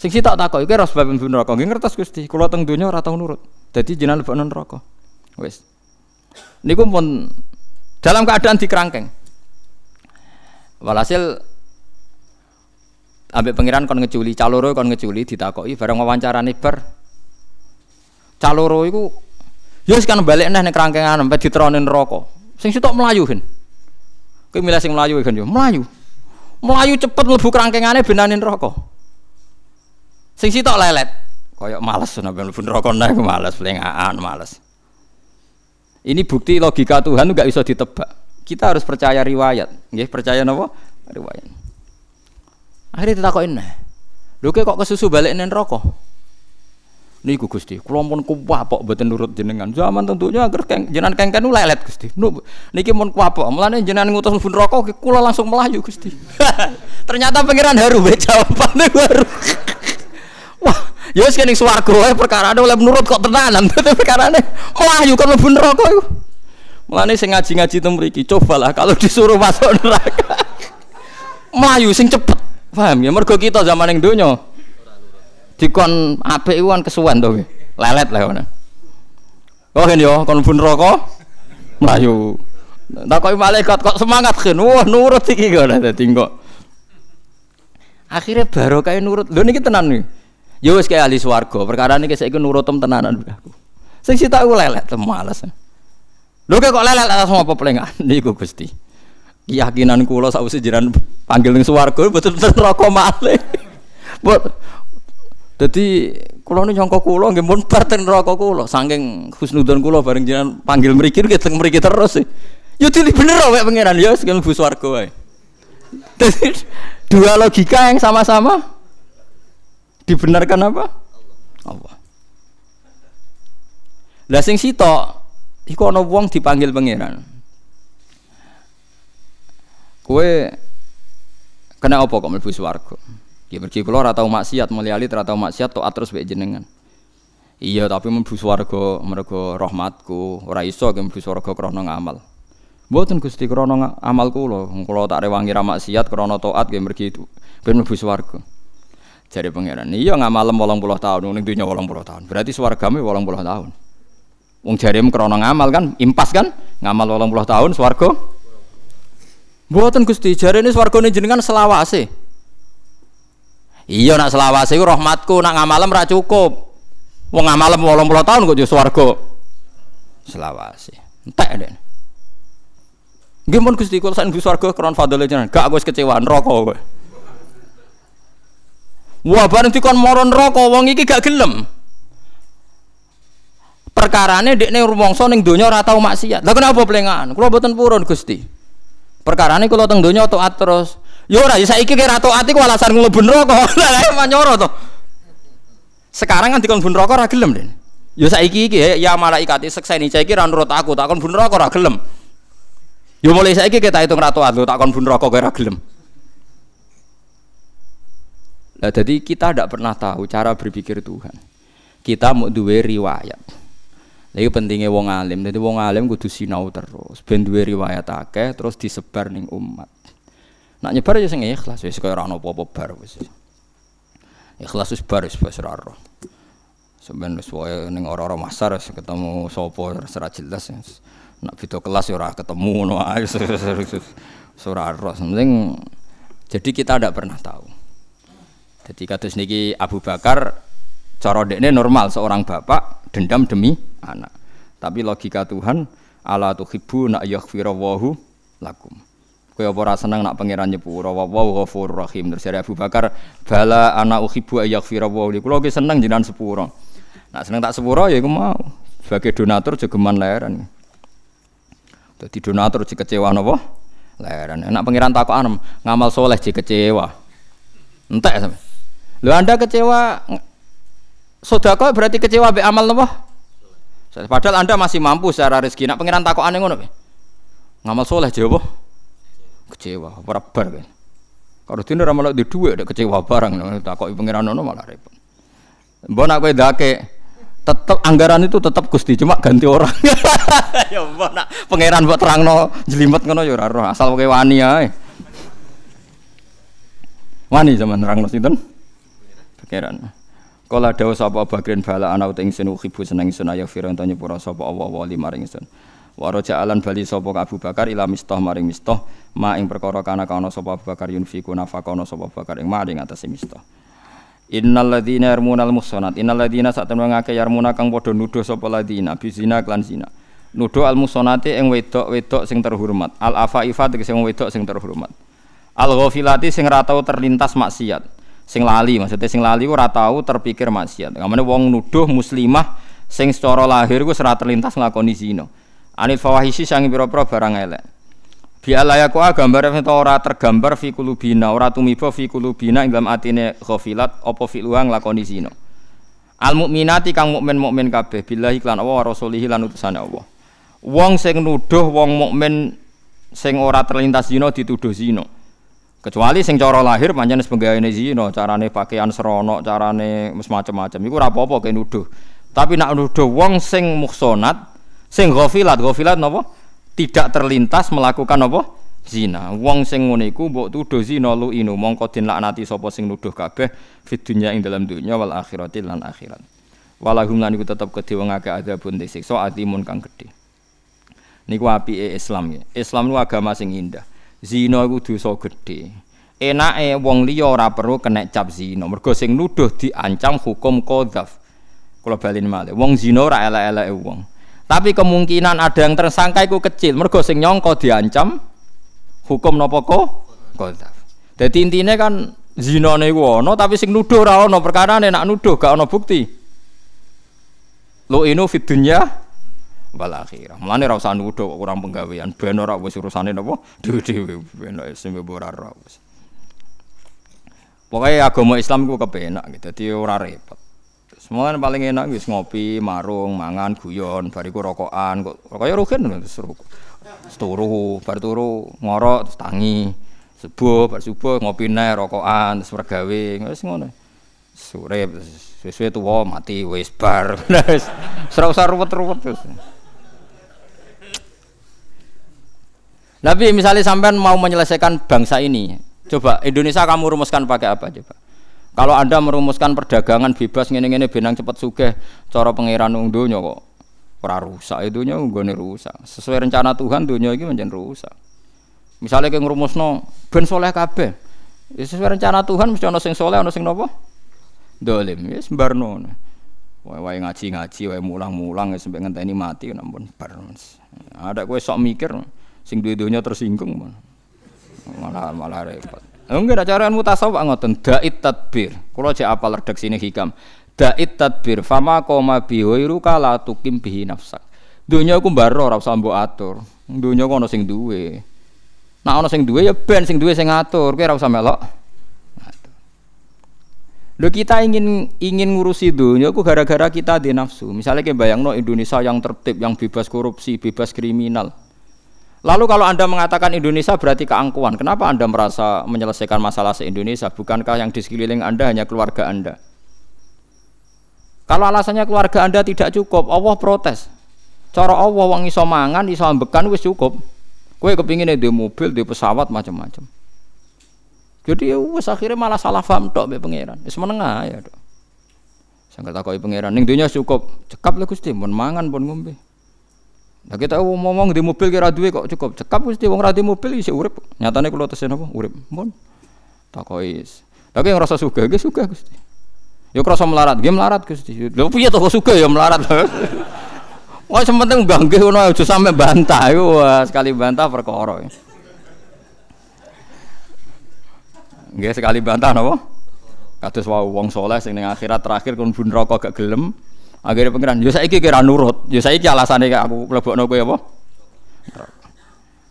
Sing sitok takoki kowe roh sebab mlebu neraka. Nggih ngertos Gusti, kula teng donya ora tau nurut. Dadi jenengan lebokno neraka. Wis. Niku pun dalam keadaan dikerangkeng. Walhasil ambek pangeran kon ngeculi, caloro kon ngeculi ditakoki bareng wawancarane bar. Caloro iku Ya wis kan balik neh ning kerangkengan sampai diteronin rokok. Sing sitok melayu kan. Kowe milih sing melayu kan yo, melayu. Melayu cepet mlebu kerangkengane benanin rokok. Sing sitok lelet. Kayak males sampe mlebu rokok neh males, pelengaan males. Ini bukti logika Tuhan nggak bisa ditebak. Kita harus percaya riwayat, nggih, percaya napa? Riwayat. Akhirnya ditakokin nah. Lho kok kesusu balik nen rokok? Niku Gusti, kula pun kuwapok mboten nurut jenengan. Zaman tentunya agar keng, jenengan kengken lelet Gusti. Niki mun kuwapok, mulane jenengan ngutus mlebu neraka kula langsung melayu Gusti. Ternyata pangeran haru be jawabane baru. Ya wis kene swarga wae perkara oleh menurut kok tenanan. Perkarane melayu kok mlebu neraka iku. Mulane sing ngaji-ngaji teng mriki, cobalah kalau disuruh masuk neraka. melayu sing cepet. Paham ya mergo kita zaman ning donya dikon apik iku kan kesuwen to lelet lah ngono oh kan yo kon pun rokok mlayu takoki malaikat kok semangat kan wah nurut iki kok dadi kok akhirnya baru kayak nurut lho niki tenan nih wis kayak ahli swarga. Perkara niki saiki nurutem tenanan aku. Sing sita aku lelet males. Lho kok lelet atas apa pelengan niku Gusti. Keyakinan kula sausé jiran panggil ning swarga betul-betul rokok malih. Jadi kulo ini nyongkok kulo nggak pun parten rokok kulo, saking husnudon kulo bareng jangan panggil merikir kita merikir terus. Sih. Yo tidak bener wae pangeran yo sekarang bus warga wae. Jadi dua logika yang sama-sama dibenarkan apa? Allah. Lah sing sitok iku ana wong dipanggil pangeran. Kue kena apa kok mlebu swarga? Ya mergi kula ora tau maksiat, mulyali ora tau maksiat tok terus mek jenengan. Iya, tapi mlebu swarga mergo rahmatku, ora iso ge mlebu swarga krana ngamal. Mboten Gusti krana amal kula, kula tak rewangi ra maksiat krana taat ge mergi ben mlebu swarga. Jare pangeran, iya ngamalem 80 tahun ning dunya 80 tahun. Berarti swargame 80 tahun. Wong jarem krana ngamal kan, impas kan? Ngamal 80 tahun swarga. Mboten Gusti, jarene swargane jenengan selawase. Iya nak selawase rahmatku, nak ngamalem ra cukup. Wong ngamalem 80 tahun kok yo swarga. Selawase. Entek. Nggih mun Gusti kula sak swarga kron fadhole jenengan. Gak aku wis kecewa neraka kowe. Wah bareng dikon moro neraka wong iki gak gelem. Perkarane dekne rumangsa ning donya ora tau maksiat. Lah kenapa plengan? Kula boten purun Gusti. Perkarane kula teng donya taat terus. Yo ora, ya saiki kira taat iku alasan mlebu neraka. Lah manyoro to. Sekarang kan dikon neraka ora gelem, Den. Yo saiki iki ya malaikat sekseni saiki ra nurut aku, tak kon neraka ora gelem. Yo mulai saiki kita hitung ra taat, tak kon neraka ora gelem. Nah, jadi kita tidak pernah tahu cara berpikir Tuhan. Kita mau duwe riwayat. Lagi pentingnya wong alim. Jadi wong alim kudu sinau terus. Ben duwe riwayat akeh terus disebar ning umat. Nak nyebar ya sing ikhlas wis kaya ora ono apa-apa bar wis. Ikhlas wis bar wis wis ora ora. Sampeyan wis wae ning ora-ora masar ketemu sapa ora jelas. Nak video kelas ya ora ketemu ngono ae. Ora ora. Penting jadi kita tidak pernah tahu. Jadi kados niki Abu Bakar cara dekne normal seorang bapak dendam demi anak. Tapi logika Tuhan ala tuhibbu na yaghfirallahu lakum. Kaya apa ora seneng nak pangeran nyepuro wa wa rahim. Terus dari Abu Bakar, bala ana uhibbu ayaghfira wa li. Kula ki seneng jenengan sepuro. Nak seneng tak sepuro ya iku mau. Sebagai donatur jogeman leheran. Dadi donatur jek kecewa napa? Leheran. Nak pangeran takokan ngamal soleh jek kecewa. Entek sampe. Lho Anda kecewa? Sedekah berarti kecewa be amal napa? Padahal Anda masih mampu secara rezeki. Nak pangeran takokane ngono Ngamal soleh jawab kecewa ora bar kan kalau ora malah di dhuwit kecewa barang takoki pangeran ono malah repot. Mbok nak kowe dake tetep anggaran itu tetap Gusti cuma ganti orang. Ya mbok nak pangeran mbok terangno jelimet ngono ya asal kowe wani ae. Wani zaman terangno sinten pangeran Kala dawuh sapa Bakrin bala ana uting sinu khibu seneng sun ayo firan tanya pura sapa Allah wa maring sun Waro jalan bali sapa Abu Bakar ila mistah maring mistah ma ing perkara kana kana sapa Abu Bakar yunfiku nafakono sapa Bakar ing maring atase mistah. Innal ladzina yarmunal muhsanat innal ladzina satemene ngake yarmuna kang padha nuduh sapa ladzina bizina klan zina. Nuduh al muhsanati ing wedok-wedok sing terhormat. Al afaifa tegese wedok sing terhormat. Al ghafilati sing ra terlintas maksiat. Sing lali maksudnya sing lali ora tau terpikir maksiat. Ngamane wong nuduh muslimah sing secara lahir ku ora terlintas nglakoni zina Anil fawahisi sangi pira-pira barang elek. Bi alayaku gambar ento ora tergambar fi kulubina, ora tumiba fi kulubina ing dalam atine ghafilat apa fi luang lakoni zina. Al mukminati kang mukmin mukmin kabeh billahi lan Allah wa rasulihi lan utusane Allah. Wong sing nuduh wong mukmin sing ora terlintas zina dituduh zina. Kecuali sing cara lahir pancen penggaweane zina, carane pakaian serono, carane macam-macam. Iku ora apa-apa nuduh. Tapi nak nuduh wong sing muhsonat, sing ghafilat, ghafilat napa? Tidak terlintas melakukan apa? Zina. Wong sing ngene iku mbok tuduh zina lu inu mongko den laknati sapa sing nuduh kabeh fid dunya ing dalam dunya wal akhirati lan akhirat. Walahum lan iku tetep kedhe wong akeh adabun disiksa atimun kang gedhe. Niku apike Islam ya. Islam nu agama sing indah. Zina iku dosa gedhe. Enake wong liya ora perlu kena cap zina. Mergo sing nuduh diancam hukum qadzaf. Kula balin malih. Wong zina ora elek-eleke wong. Tapi kemungkinan ada yang tersangka iku kecil. Mergo sing nyangka diancam hukum napa kok qadzaf. Dadi intine kan zinane iku ana tapi sing nuduh ora ana perkara nek nuduh gak ana bukti. Lo inu fid dunya wal akhirah. Mulane ora usah nuduh kurang penggawean, ben ora wis urusane napa dhewe-dhewe ben sing ora ora wis. Pokoke agama Islam iku kepenak gitu, dadi ora repot. Semuanya paling enak wis ngopi, marung, mangan, guyon, bariku rokokan, kok kaya rugen terus. Turu, bar turu ngorok tangi. Subuh, bar subuh ngopi neh rokokan, terus mergawe, wis ngono. Sore sesuai tuwa mati wis bar. Wis ora usah ruwet-ruwet. Nabi misalnya sampean mau menyelesaikan bangsa ini, coba Indonesia kamu rumuskan pakai apa coba? Kalau anda merumuskan perdagangan bebas ngene-ngene benang cepat sugih, cara pangeran wong donya kok ora rusak itu nya nggone rusak. Sesuai rencana Tuhan donya iki menjen rusak. Misalnya kayak ngrumusno ben soleh kabeh. Ya sesuai rencana Tuhan mesti ana sing soleh ana sing napa? Dolim. Ya sembarno. Wae ngaji-ngaji, wae mulang-mulang sampai ngenteni mati nampun bar. Ada kowe sok mikir sing duwe-duwenya tersinggung malah malah repot. Enggak ada cara mutasawuf ngoten dait tadbir. Kula cek apal redaksine hikam. Dait tadbir fama koma bihoiru kala tukim bihi nafsak. Dunya ku mbaro ora usah mbok atur. Dunya ku ana sing duwe. Nah ana sing duwe ya ben sing duwe sing ngatur. Kowe ora usah melok. Lo kita ingin ingin ngurusi dunia ku gara-gara kita di nafsu. Misalnya kayak bayang no Indonesia yang tertib, yang bebas korupsi, bebas kriminal. Lalu kalau Anda mengatakan Indonesia berarti keangkuhan, kenapa Anda merasa menyelesaikan masalah se-Indonesia? Bukankah yang di sekeliling Anda hanya keluarga Anda? Kalau alasannya keluarga Anda tidak cukup, Allah protes. Cara Allah wong iso mangan, iso ambekan wis cukup. Kowe kepingin di mobil, di pesawat macam-macam. Jadi wis akhirnya malah salah paham tok mbek pangeran. Wis menengah ya, Dok. Sangka takoki pangeran, ning dunya cukup. Cekap lho Gusti, mun mangan pun ngombe. Nah kita ngomong di mobil kira duwe kok cukup. Cekap mesti wong ra mobil isih urip. Nyatane kula tesen apa? Urip. Mun. Takoki. Tapi yang rasa suka, ge suka Gusti. Ya krasa melarat, ge melarat Gusti. Lha piye to kok suka ya melarat. Wah, sementing gangge ngono aja sampe bantah iku sekali bantah perkara. Nggih sekali bantah napa? Kados wae wong saleh sing ning akhirat terakhir kon bun rokok gak gelem, Akhirnya pengiran, yo saiki kira nurut, yo saiki alasane aku mlebokno kowe apa?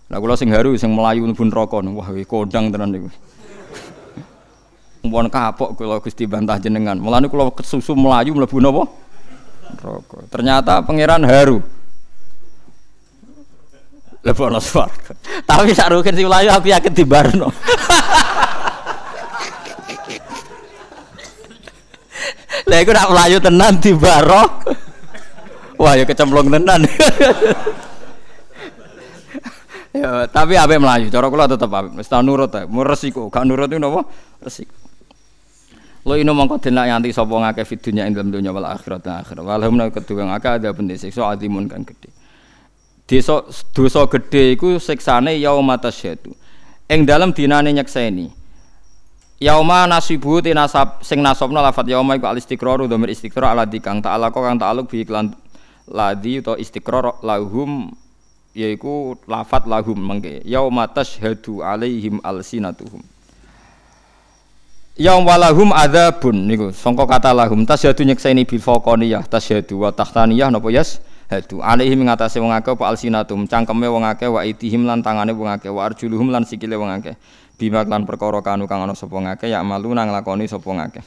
Lah kula sing haru sing melayu pun rokok, wah kodang tenan niku. Mumpun kapok kula Gusti bantah jenengan. Mulane kula kesusu melayu mlebu napa? Rokok. Ternyata pangeran haru. Lebokno swarga. Tapi sak rugen sing melayu aku yakin dibarno. Lah iku nak mlayu tenan di baro. Wah, ya kecemplung tenan. ya, tapi ape mlayu, cara kula tetep ape. Wis ta nurut mu resiko, gak nurut itu napa? Resiko. Lo ino mongko den yanti sapa ngake fid dunya ing dalem dunya wal akhirat dan akhirat. Walhamna kedua ngake ada bende siksa adimun kan gede. Desa dosa gede iku siksane yaumatasyadu. Ing dalem dinane nyekseni. Yauma nasibu ti nasab sing nasabna lafat yauma iku al istiqraru dhamir istiqrar ala kang ta'ala kang ta'aluk bi iklan ladi utawa istiqrar lahum yaiku lafat lahum mengke. Yauma tashhadu alaihim alsinatuhum. Yaum walahum adzabun niku sangka kata lahum. Tasyhadu nyekseni bil faqaniyah tasyhadu wa tahtaniyah napa yas? Hadu. Alaihi mengatasi wong akeh apa alsinatum cangkeme wong akeh wa itihim lan tangane wong akeh wa arjuluhum lan sikile wong akeh bima lan perkara kanu kang ana sapa ngakeh ya malu nang lakoni sapa ngakeh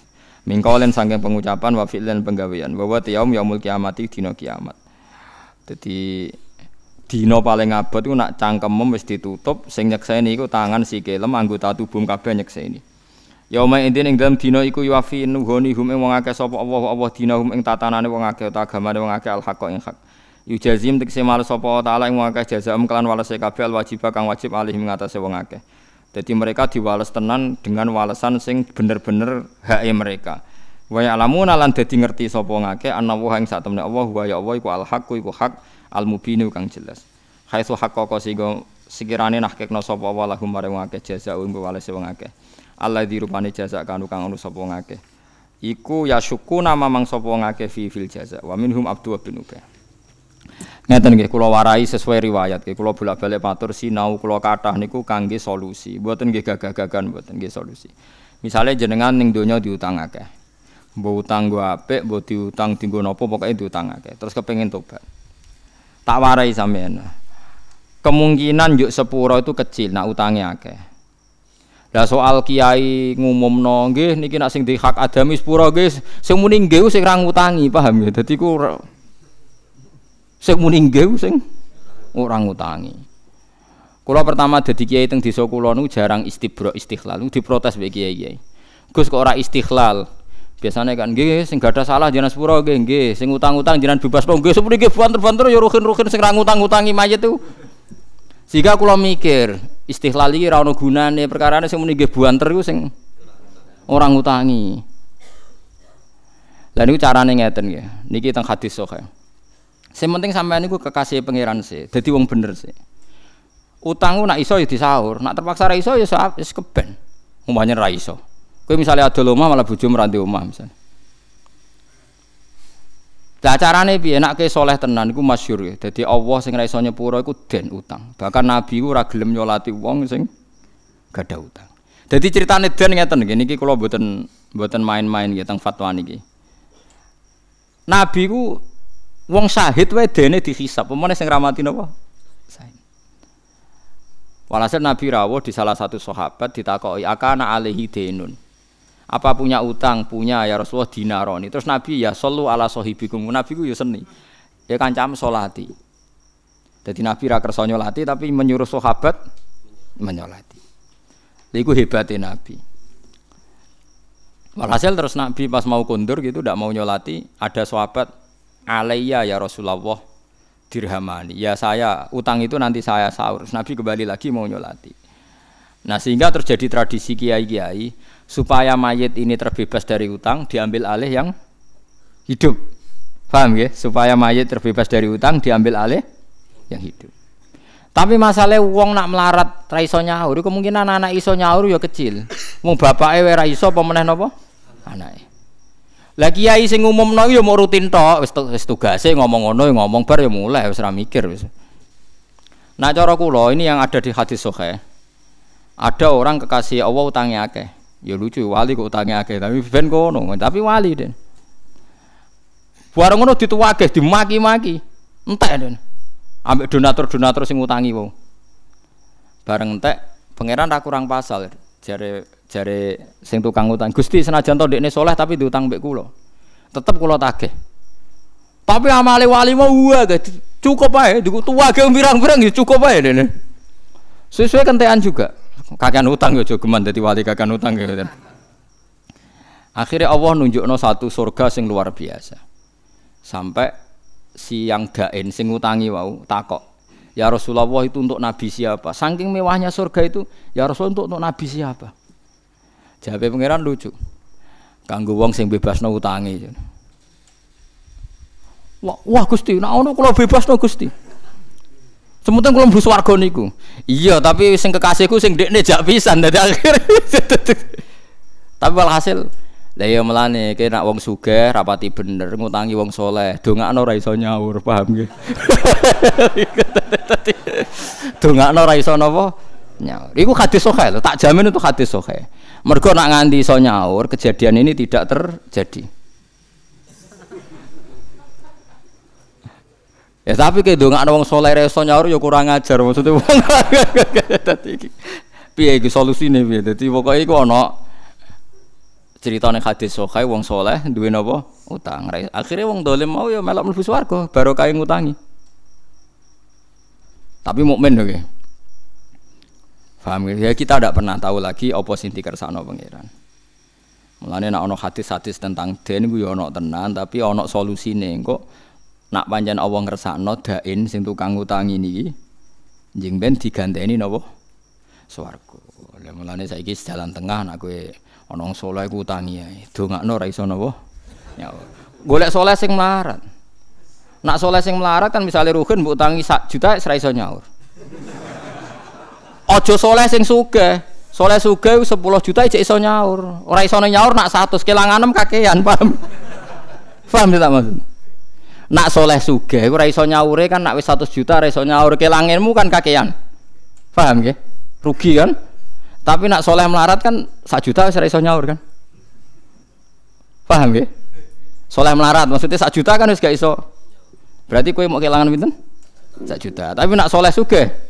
mingkolen saking pengucapan wa fi'lan penggawean bahwa yaum yaumul kiamati dina kiamat dadi dina paling abot iku nak cangkemem wis ditutup sing nyekseni iku tangan sikile anggota tubuh kabeh nyekseni Yauma idin ing dalam dina iku yuafi nuhoni hum ing wong akeh sapa Allah Allah dina hum ing tatanane wong akeh utawa agamane wong al haqq ing hak. Yujazim tegese males sapa taala ing wong akeh jazaam kelan walese kabeh al wajib kang wajib alih ing atase wong. Jadi mereka diwales tenan dengan walesan sing bener-bener hak mereka. Wa ya'lamuna lan dadi ngerti sapa ngake ana wa ing sak temne Allah wa ya Allah iku al haqq iku hak al mubinu kang jelas. Haitsu haqqaqa sing sekirane nahkekno sapa wa lahum marang wong akeh jazaa'un walese wong akeh Allah dirupani jasa kanu kang anu sapa ngake iku ya syuku nama mang sapa ngake fi fil jaza wa minhum abdu bin ubay ngeten nggih kula warai sesuai riwayat nggih. Kula bolak-balik matur sinau kula kathah niku kangge solusi. Mboten nggih gagah-gagahan mboten nggih solusi. Misalnya jenengan ning donya diutang akeh. Mbok utang gua apik mbok diutang dienggo napa pokoke diutang akeh. Terus kepengin tobat. Tak warai sampean kemungkinan yuk sepuro itu kecil nak utangnya akeh. Lah soal kiai ngumumno nggih niki nak sing di hak adami sepuro nggih. Sing muni nggih sing ra ngutangi paham ya dadi ku sing muni nggih sing ora ngutangi kula pertama dadi kiai teng desa kula nu jarang istibro istighlal diprotes mbek kiai-kiai Gus kok ora istighlal biasanya kan nggih sing gada salah jenengan sepuro nggih nggih sing utang-utang jenengan bebas nggih sepuro nggih banter-banter ya ruhin-ruhin sing ra ngutang-utangi mayit itu sehingga kula mikir Istihlal iki ora ono gunane, perkarane sing muni nggih buanter iku sing orang ngutangi. Lah niku carane ngeten nggih. Niki teng hadis sahih. Sing penting sampean niku kekasih pangeran sih, dadi wong bener sih. Utangku nak iso ya disaur, nak terpaksa ra iso ya wis keben. Umpamane ra iso. Kowe misalnya ada omah malah bojo meranti omah misalnya. Lah carane piye nek soleh tenan iku masyhur ya. Dadi Allah sing ra iso nyepuro iku den utang. Bahkan nabi ku ora gelem nyolati wong sing gada utang. Dadi critane den ngeten nggih niki kula mboten mboten main-main nggih teng fatwa niki. Nabi ku wong syahid wae dene dihisab. Pemene sing ramati napa? Walhasil Nabi rawuh di salah satu sahabat ditakoki akana alaihi denun. Apa punya utang? Punya ya Rasulullah dinaroni. Terus Nabi ya solu ala sohibikum. Nabi ku ya seni. Ya kancam solati. Jadi Nabi ra kersa nyolati tapi menyuruh sahabat menyolati. Iku hebatnya Nabi. Walhasil terus Nabi pas mau kundur gitu tidak mau nyolati, ada sahabat alaiya ya Rasulullah dirhamani. Ya saya utang itu nanti saya sahur. Nabi kembali lagi mau nyolati. Nah sehingga terjadi tradisi kiai-kiai supaya mayit ini terbebas dari utang diambil alih yang hidup. Paham ya? Supaya mayit terbebas dari utang diambil alih yang hidup. Tapi masalah wong nak melarat ra iso kemungkinan anak iso nyaur ya kecil. Wong bapake ora iso meneh napa? Anake. Lah kiai sing umumno ya mau rutin tok, wis wis tugase ngomong ngono ya ngomong bar ya mulai wis ora mikir wis. Nah cara kula ini yang ada di hadis sahih. Ada orang kekasih Allah utangnya akeh. Ya lucu wali kok utangnya akeh tapi ben kono, tapi wali den. Bareng ngono dituwake dimaki-maki. Entek den. Ambek donatur-donatur sing utangi wong. Bareng entek pangeran ra kurang pasal jare jare sing tukang utang. Gusti senajan to ndekne soleh tapi diutang mbek kula. Tetep kula tagih. Tapi amale wali mau gak cukup ae, tua ge pirang-pirang ya cukup ae dene. Sesuai kentean juga. Kakean utang yo geman dadi wali kakean utang gitu. Akhirnya Allah nunjukno satu surga sing luar biasa. Sampai si yang dain sing utangi wau takok. Ya Rasulullah itu untuk nabi siapa? Saking mewahnya surga itu, ya Rasul untuk, untuk nabi siapa? Jawab pangeran lucu. Kanggo wong sing bebasno utangi. Wah, wah Gusti, nek ono kula bebasno Gusti. Sementing kula mlebu swarga niku. Iya, tapi sing kekasihku sing dekne jak pisan dadi akhir. tapi walhasil lah ya melane kaya nak wong sugih rapati bener ngutangi wong soleh, dongakno ora iso nyaur, paham nggih. dongakno ora iso napa? Nyaur. Iku hadis sahih tak jamin itu hadis sahih. Mergo nak nganti iso nyaur, kejadian ini tidak terjadi. Ya tapi kayak dong ada wong soleh reso nyaur ya kurang ajar maksudnya wong. Dadi piye iki solusine piye? Dadi pokoke iku ana ceritane hadis sokai wong soleh duwe napa utang. Akhirnya wong dolim mau ya melok mlebu swarga baru kae ngutangi. Tapi mukmin oke. Okay. Paham ya? Kita tidak pernah tahu lagi apa sing dikersakno pangeran. Mulane nek ana hadis-hadis tentang den ku ya ana tenan tapi ana solusine. Kok nak pancen Allah ngersakno dain sing tukang utangi niki njing ben diganteni napa swarga. Lah mulane saiki jalan tengah nak kowe ana saleh ku utangi ae. Dongakno ora iso napa? Ya. Golek saleh sing melarat. Nak saleh sing melarat kan misalnya ruhin mbok utangi sak juta ora iso nyaur. Aja saleh sing sugih. Saleh sugih 10 juta ijek iso nyaur. Ora iso nyaur nak 100 kelanganem kakean, paham? Paham tak maksud? Nak soleh suge, ora iso nyaure kan nak wis 100 juta ora iso nyaur kelangenmu kan kakean. Paham nggih? Rugi kan? Tapi nak soleh melarat kan 1 juta wis ora iso nyaur kan? Paham nggih? Soleh melarat maksudnya 1 juta kan wis gak iso. Berarti kowe mau kelangan pinten? 1 juta. Tapi nak soleh suge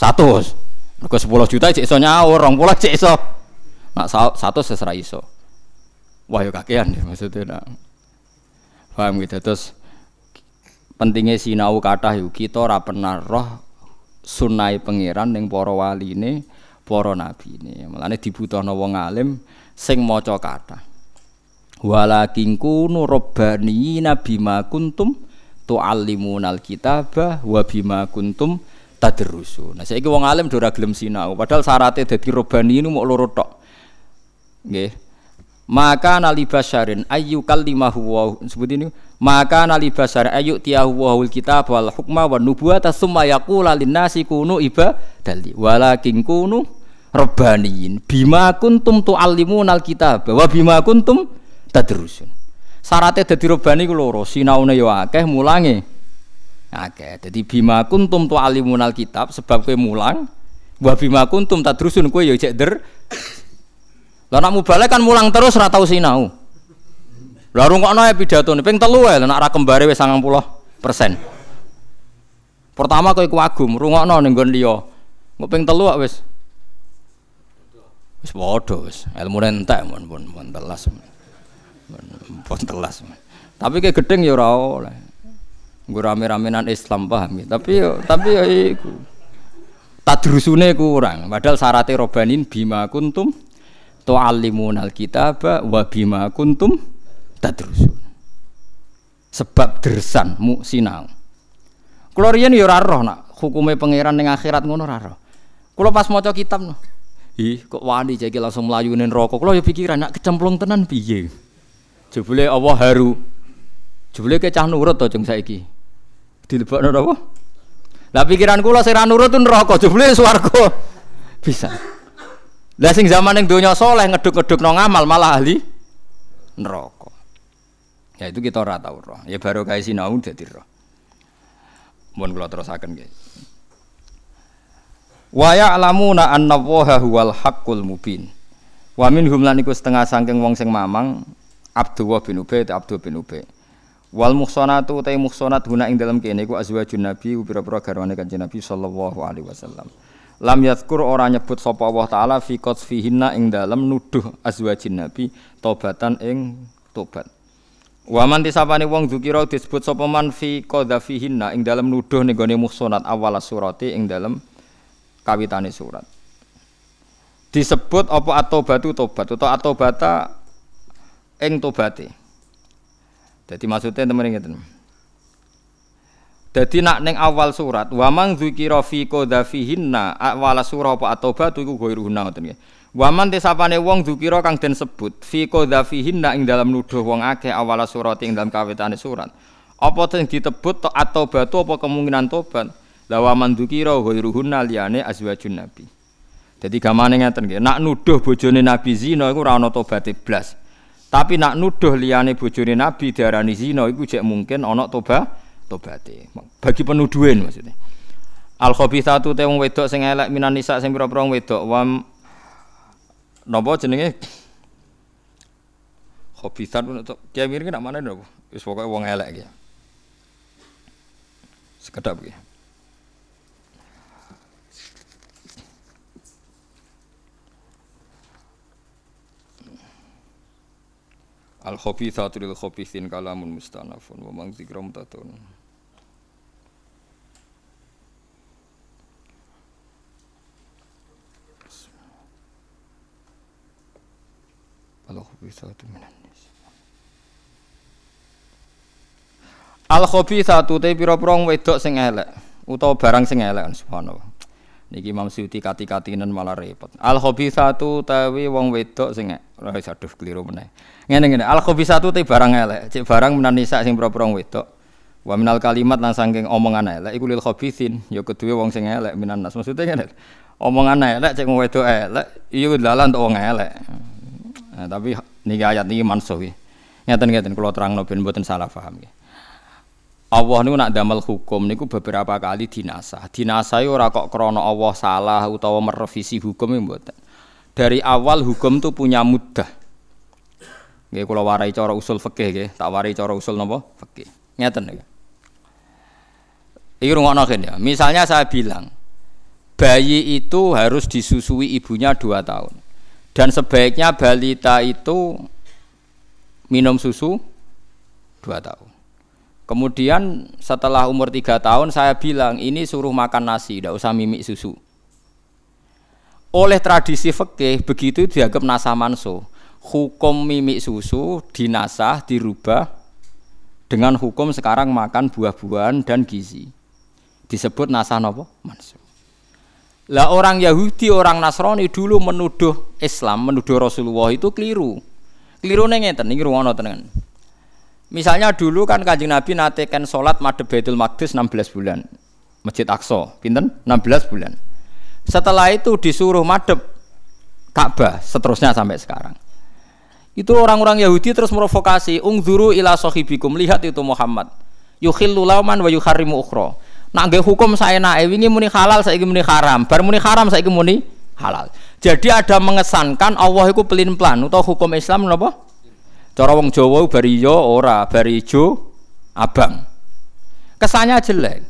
100. Mergo 10 juta cek iso nyaur, 20 cek iso. Nak 100 wis ora iso. Wah yo kakean ya maksudnya nak. Paham gitu terus pentingnya sinau kata yuk kita ora pernah roh sunai pangeran ning para waline para nabine mulane dibutuhno wong alim sing maca kata walakin kunu rabbani nabima kuntum tuallimunal kitaba wa bima kuntum tadrusu. Nah saiki wong alim ora gelem sinau. Padahal syaratnya dadi robbani ini mau loro tok. Nggih. Maka nali basyarin ayu kalimahu wa sebut ini maka nali basyar ayu tiyahu wa kitab wal hukma wa nubuwata summa yaqula linnasi kunu ibadali. Walakin kunu rabbaniyin bima kuntum tuallimunal kitab wa bima kuntum tadrusun. Syaratnya dadi rabbani ku loro sinaune yo akeh mulange akeh dadi bima kuntum tuallimunal kitab sebab kowe mulang wa bima kuntum tadrusun kowe yo cek der lah nak mubalek kan mulang terus ora tau sinau. Lah rungokno ya pidatone ping telu wae nak ra kembare wis 90%. Pertama kowe kagum rungokno ning nggon liya. Engko ping telu wis wis padha wis ilmune entek mun pun telas. Pun telas. Tapi kayak gedeng ya ora. Nggo rame-ramenan Islam paham ya. Tapi yo tapi yo iku. Tadrusune kurang. Padahal syaratnya robanin bima kuntum tu'allimunal kitaba wa bima kuntum tadrusun. Sebab dersan mu sinau. Kula riyen ya ora nak. Hukume pangeran ning akhirat ngono ora roh. Pas maca kitab no. Ih kok wani jeki langsung mlayu ning neraka? Kula ya pikiran nak kecemplung tenan piye? Jebule Allah haru. Jebule ke cah nurut to jeng saiki dilebokno apa lah pikiran kula sing ra nurut neraka jebule swarga bisa lah sing zaman yang donya soleh ngeduk-ngeduk no ngamal malah ahli neraka. Ya itu kita ora tau roh. Ya baru kayak sinau dadi roh. Mun kula terusaken nggih. Wa ya'lamuna anna Allaha huwal haqqul mubin. Wa minhum lan iku setengah saking wong sing mamang Abdullah bin Ubay Abdul bin Ubay. Wal muhsanatu ta muhsanat guna ing dalam kene iku azwajun nabi pira-pira garwane kanjeng Nabi sallallahu alaihi wasallam. Lam yadhkur ora nyebut sapa Allah taala fi qadfihinna ing dalem nuduh azwajin nabi tobatan ing tobat Wa man tisapane wong dzukira disebut sapa man fi qadhafihinna ing dalem nuduh ning gone muhsanat awal surati ing dalem kawitane surat. Disebut apa atobatu tobat utawa atobata ing tobate jadi maksudnya temen ngeten Dadi nak ning awal surat wa man dzikira fi qadhafihinna awal surah apa atobat iku ghairuhunna ngoten nggih. Wa man tesapane wong dzikira kang den sebut fi qadhafihinna ing dalam nuduh wong akeh awal surat ing dalam kawitane surat. Apa sing ditebut to atobat apa kemungkinan tobat? La wa man dzikira ghairuhunna liyane azwajun nabi. Jadi gamane ngeten nggih, nak nuduh bojone Nabi zina iku ora ana tobaté blas. Tapi nak nuduh liyane bojone Nabi diarani zina iku jek mungkin ana tobat tobate. Bagi penuduhan maksudnya. Al khabithatu te wong wedok sing elek minan nisa sing pira-pira wedok wa napa jenenge khabithat untuk kiai mirip nak mana napa wis pokoke wong elek iki. Sekedap ya. Al khabithatu lil khabithin kalamun mustanafun wa mang zikra mutatun. Al khabithatu minan. Al khabithatu te pira-pira wedok sing elek utawa barang sing elek subhanallah. Niki Imam Suyuti kati-katinen malah repot. Al khabithatu tawi wong wedok sing wis aduh keliru meneh. Ngene ngene, al khabithatu te barang elek, cek barang menan nisa sing pira-pira wedok. Wa minal kalimat lan saking omongan elek iku lil khabithin, ya kedue wong sing elek minan nas. Maksudnya ngene. Omongan elek cek wedok elek, iya dalan untuk wong elek. Nah, tapi niki ayat niki mansuh nggih. Ngeten-ngeten kula terangno ben mboten salah paham nggih. Allah niku nak damel hukum niku beberapa kali dinasah. Dinasah ora kok krana Allah salah utawa merevisi hukum mboten. Dari awal hukum itu punya mudah. Nggih kula warai cara usul fikih nggih, tak warai cara usul napa? Fikih. Ngeten nggih. Iki rungokno ya. Misalnya saya bilang bayi itu harus disusui ibunya dua tahun. Dan sebaiknya balita itu minum susu dua tahun. Kemudian setelah umur tiga tahun saya bilang ini suruh makan nasi, tidak usah mimik susu. Oleh tradisi fikih begitu dianggap nasa manso. Hukum mimik susu dinasah dirubah dengan hukum sekarang makan buah-buahan dan gizi. Disebut nasa nopo manso. Lah orang Yahudi, orang Nasrani dulu menuduh Islam, menuduh Rasulullah itu keliru. Keliru ngeten, ini ruwono tenan. Misalnya dulu kan kanjeng Nabi nateken sholat madhep Baitul Maqdis 16 bulan. Masjid Aqsa, pinten? 16 bulan. Setelah itu disuruh madhep Ka'bah, seterusnya sampai sekarang. Itu orang-orang Yahudi terus merovokasi, ungzuru ila sahibikum, lihat itu Muhammad. Yukhillu lauman wa yuharrimu ukhra. Nak nggih hukum nae wingi muni halal saiki muni haram, bar muni haram saiki muni halal. Jadi ada mengesankan Allah itu pelin plan atau hukum Islam napa? Cara wong Jawa bari yo ora, bari ijo abang. Kesannya jelek.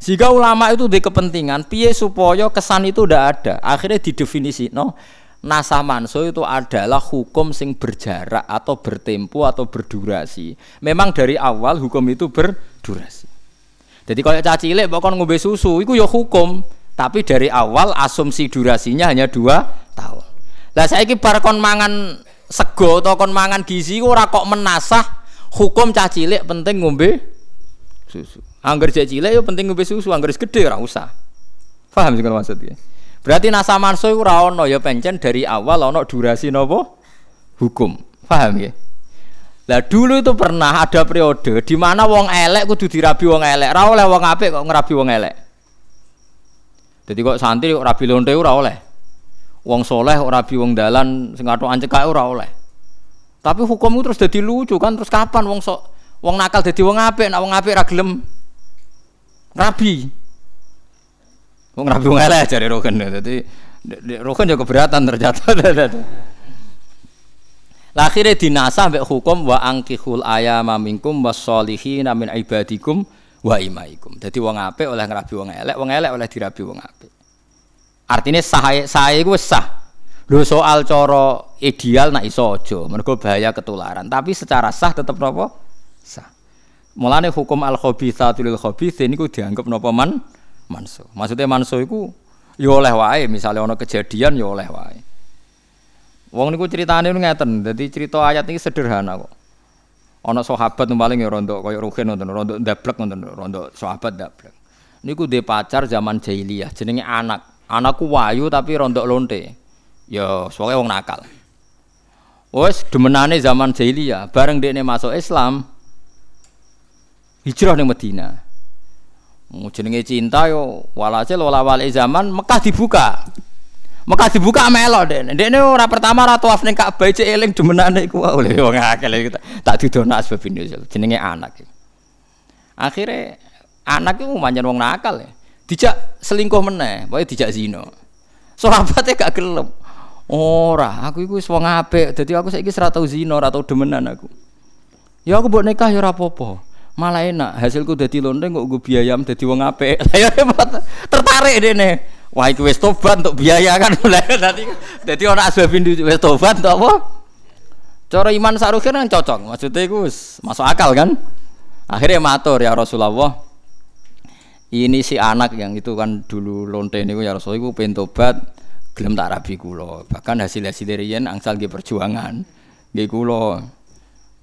Jika ulama itu di kepentingan, piye supaya kesan itu tidak ada. Akhirnya didefinisi, no, nasah manso itu adalah hukum sing berjarak atau bertempo atau berdurasi. Memang dari awal hukum itu berdurasi. Jadi kalau caci cilik bahkan ngombe susu, itu ya hukum. Tapi dari awal asumsi durasinya hanya dua tahun. Lah saya ini kon mangan sego atau kon mangan gizi ora kok menasah hukum cah cilik penting ngombe susu. Angger cah cilik yo penting ngombe susu, angger gede ora usah. Paham sing maksudnya? Berarti nasa manso ora ono ya pencen dari awal ono durasi nopo hukum. Paham ya? Lah dulu itu pernah ada periode di mana wong elek kudu dirabi wong elek, ora oleh wong apik kok ngerabi wong elek. Jadi kok santri kok rabi lonte ora oleh wong soleh ora bi wong dalan sing atok ancekake ora oleh. Tapi hukum terus jadi lucu kan terus kapan wong sok wong nakal jadi wong apik nak wong apik ra gelem rabi. Wong rabi wong elek jare roken dadi roken juga keberatan ternyata. Akhirnya dinasa mbek hukum wa angkihul ayama minkum wasolihina min ibadikum wa imaikum. Jadi wong apik oleh ngrabi wong elek, wong elek oleh dirabi wong apik. Artinya sah sah itu sah. Lho soal coro ideal nak iso aja, mergo bahaya ketularan. Tapi secara sah tetap nopo? Sah. Mulane hukum al khabithatu lil khabith niku dianggap nopo man manso. Maksudnya manso iku ya oleh wae, misalnya ana kejadian ya oleh wae. Wong niku ceritane ngeten, dadi cerita ayat ini sederhana kok. Ana sahabat paling ya rondo kaya rugen nonton, rondo ndablek nonton, rondo sahabat ndablek. Niku dhe pacar zaman jahiliyah jenenge anak. Anakku wayu tapi rontok lonte. Ya, soalnya wong nakal. Wes demenane zaman jahiliyah, bareng dekne masuk Islam, hijrah Madinah. Mau jenenge cinta yo walhasil wala wali zaman Mekah dibuka. Mekah dibuka melo dek. Dekne ora pertama ora tawaf Ka'bah cek eling demenane iku oleh wong akeh tak didono asbab jenenge anak. Akhirnya anak itu manjan wong nakal ya. Dijak selingkuh meneh, pokoke dijak zina. Sahabate gak gelem. Ora, aku iku wis wong apik, dadi aku saiki ora tau zina, ora tau demenan aku. Ya aku mbok nikah ya ora apa-apa. Malah enak, hasilku dadi lonte kok gue biaya dadi wong apik. Ya tertarik dene. Wah iku wis tobat untuk biaya kan. Dadi dadi ana asbabin wis tobat untuk apa? Cara iman sarukin kan cocok. Maksudnya iku masuk akal kan? Akhirnya matur ya Rasulullah. Ini si anak yang itu kan dulu lonte niku ya Rasulullah iku pengen tobat gelem tak rabi kula. Bahkan hasil-hasil riyen angsal nggih perjuangan. Nggih kula.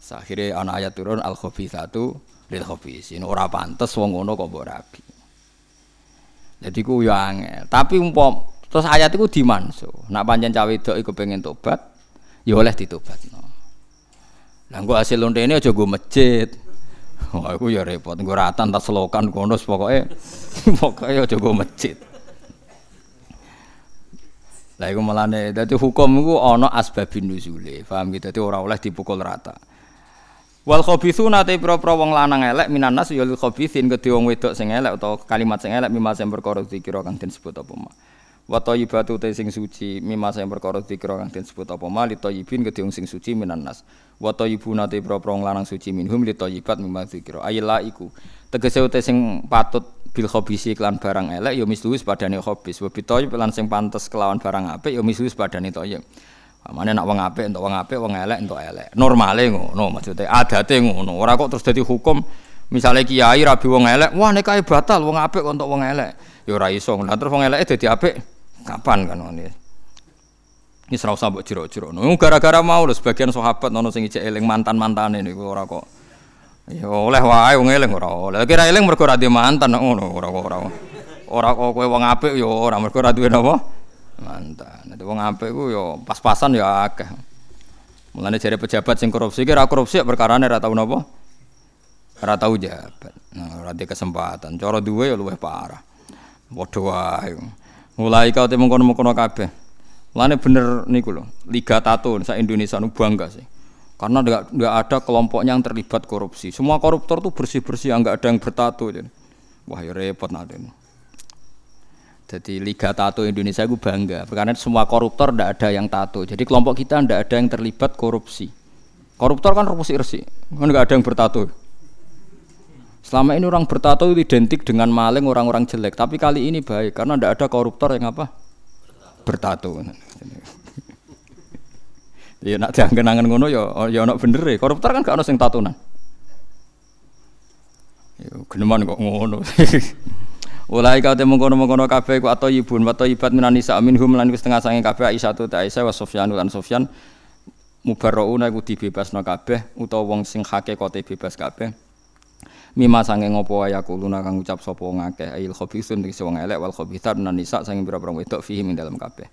Akhirnya ana ayat turun al satu lil khabisin. Ora pantes wong ngono kok mbok rabi. Jadi ku yo angel. Tapi umpam terus ayat iku dimanso. Nak pancen cawe wedok iku pengen tobat, ya oleh ditobatno. Lah engko hasil lonte ini aja go masjid. Wah, aku ya repot. Gue ratan tak selokan konos pokoknya, pokoknya aja gue masjid. Lah iku malane dadi hukum iku ana asbabin nuzule. Paham gitu? Dadi ora oleh dipukul rata. Wal khabithuna te pro-pro wong lanang elek minan nas ya lil khabithin kedhe wong wedok sing elek utawa kalimat sing elek mimma sing perkara dikira kang den sebut apa ma. Wa thayyibatu te sing suci mimma sing perkara dikira kang den sebut apa ma li thayyibin kedhe sing suci minan nas wa tayyibuna te pro-pro lanang suci minhum li tayyibat mimma dzikra ayla iku tegese uta sing patut bil khabisi klan barang elek ya misluwis padane khabis wa bitayyib lan sing pantes kelawan barang apik ya misluwis padane thayyib Mane nak wong apik entuk wong apik, wong elek entuk elek. Normale ngono maksudnya adate ngono. Ora kok terus dadi hukum misalnya kiai rabi wong elek, wah nek batal wong apik kok entuk wong elek. Ya ora iso. Lah terus wong elek dadi apik kapan kan ngene. Ini serau sabuk jero-jero. Nung gara-gara mau loh sebagian sahabat nono sing ijek eling mantan-mantane niku ora kok. Ya oleh wae wong eling ora oleh. Kira eling mergo ora mantan ngono ora kok ora. Ora kok kowe wong apik ya ora mergo ora duwe napa? Mantan. Nek wong apik ku ya pas-pasan ya akeh. Mulane jare pejabat sing korupsi ki ora korupsi perkara ora tau napa? Ora tau jabat. Nah, ora kesempatan. Cara duwe ya luwih parah. Padha wae. Mulai kau temu kono-kono kabeh. Lane bener niku loh, Liga Tato sa Indonesia nu bangga sih. Karena enggak enggak ada kelompoknya yang terlibat korupsi. Semua koruptor tuh bersih-bersih, enggak ada yang bertato. Jadi. Wah, ya repot nanti. Jadi Liga Tato Indonesia gue bangga karena semua koruptor ndak ada yang tato. Jadi kelompok kita ndak ada yang terlibat korupsi. Koruptor kan korupsi resik, kan nggak ada yang bertato. Selama ini orang bertato identik dengan maling orang-orang jelek, tapi kali ini baik karena ndak ada koruptor yang apa? Bertato. Ya nak dianggen-angen ngono ya ya ana bener e. Koruptor kan gak ono sing tatunan. Ya geneman kok ngono. Ulai kau temu kono kono kafe ku atau ibun atau ibat minani sa minhum lan wis setengah sange kafe Aisyah tu ta Aisyah wa Sofyan lan Sofyan mubarrauna iku dibebasno kabeh utawa wong sing hakikate bebas kabeh. Mima sange ngopo ya kuluna kang ucap sapa wong akeh. Ail khabithun tegese wong elek wal khabithat minan nisa sange pira-pira wedok fihi ing dalem kabeh.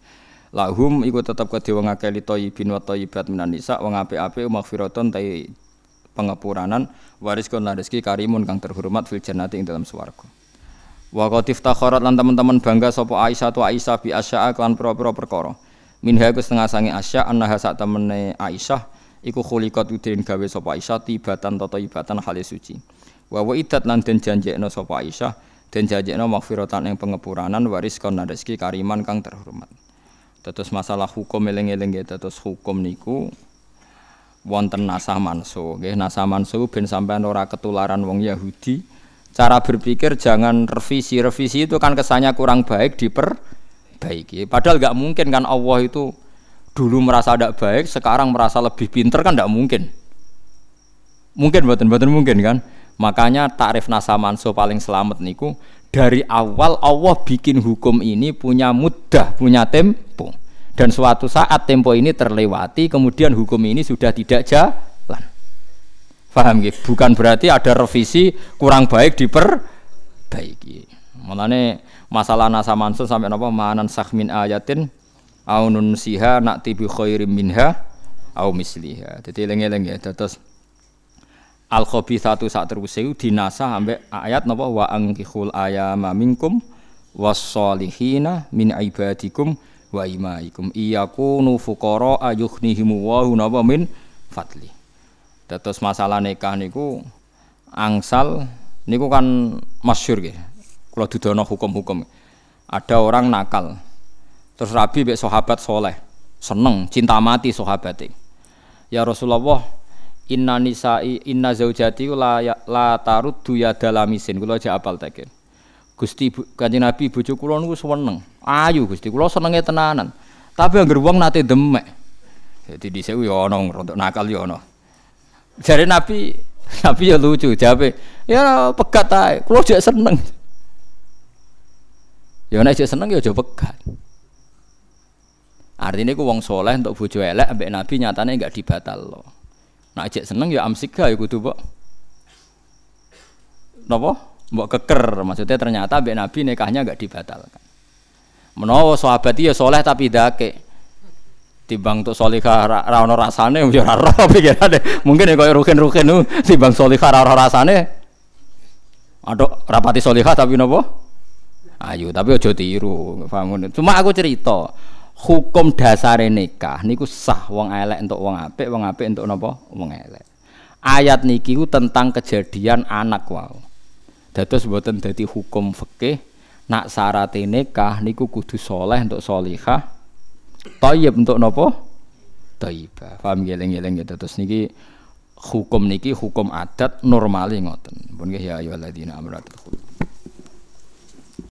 Lahum iku tetep kedhe wong akeh li thayyibin wa thayyibat minan nisa wong apik-apik maghfiratun ta pengapuranan waris kon rezeki karimun kang terhormat fil jannati ing dalam swarga. Wa qad iftakharat lan teman-teman bangga sapa Aisyah tu Aisyah bi asya'a kan pira-pira perkara. Minha ku setengah sange asya annaha sak temene Aisyah iku khuliqat udin gawe sapa Aisyah tibatan tata ibatan halis suci wa wa idat lan den janjekno sapa Aisyah den janjekno maghfiratan ing pengepuranan waris kon rezeki kariman kang terhormat Terus masalah hukum eling-eling terus hukum niku wonten nasah manso, nggih nasah manso ben sampean ora ketularan wong Yahudi. Cara berpikir jangan revisi, revisi itu kan kesannya kurang baik diperbaiki. Padahal nggak mungkin kan Allah itu dulu merasa tidak baik, sekarang merasa lebih pinter kan tidak mungkin. Mungkin buatan buatan mungkin kan. Makanya tarif nasa manso paling selamat niku dari awal Allah bikin hukum ini punya mudah, punya tempo. Dan suatu saat tempo ini terlewati, kemudian hukum ini sudah tidak jalan. Faham gitu? Bukan berarti ada revisi kurang baik diperbaiki. Mulane masalah nasa mansul sampai napa manan sahmin ayatin aunun siha nak tibi khairim minha au misliha. Jadi lengi-lengi ya. Terus al satu saat terus dinasa ambek ayat napa wa angkihul ayama minkum wasolihina min ibadikum wa imaikum iyakunu fuqara ayuhnihimu wa napa min fadli. Terus masalah nikah niku angsal niku kan masyhur nggih. Kula dudono hukum-hukum. Ada orang nakal. Terus Rabi mbek sahabat soleh, seneng, cinta mati sahabate. Ya Rasulullah, Inna nisa'i inna zaujati la ya, la taruddu ya dalamisin. Kula aja apal tekin. Gusti Kanjeng Nabi bojo kula niku seneng. Ayu Gusti kula senenge tenanan. Tapi anggere wong nate demek. Jadi dhisik yo ana rontok nakal yo ana. Jare Nabi Nabi ya lucu jawabe. Ya pegat ae. Kula jek seneng. Ya nek jek seneng ya aja pegat. Artinya ku wong soleh untuk bojo elek ambek Nabi nyatane enggak dibatal loh. Nak cek seneng ya amsika ya kudu mbok. Napa? Mbok keker. Maksudnya ternyata mbek Nabi nikahnya enggak dibatalkan. Menawa sahabat ya soleh tapi dake. Timbang untuk solihah ra, ono rasane ya ora ora pikirane. Mungkin ya koyo rukin-rukin nu timbang solihah ra ono rasane. Aduh, rapati solihah tapi napa? Ayo, tapi aja tiru, Cuma aku cerita, hukum dasar nikah niku sah wong elek untuk wong apik, wong apik untuk napa? Wong elek. Ayat niki tentang kejadian anak wow. Dados mboten dadi hukum fikih nak syarat nikah niku kudu soleh untuk solihah, thayyib untuk napa? Thayyibah. Paham geleng-geleng gitu. Terus niki hukum niki hukum adat normali ngoten. Pun ya ayyuhalladzina amanu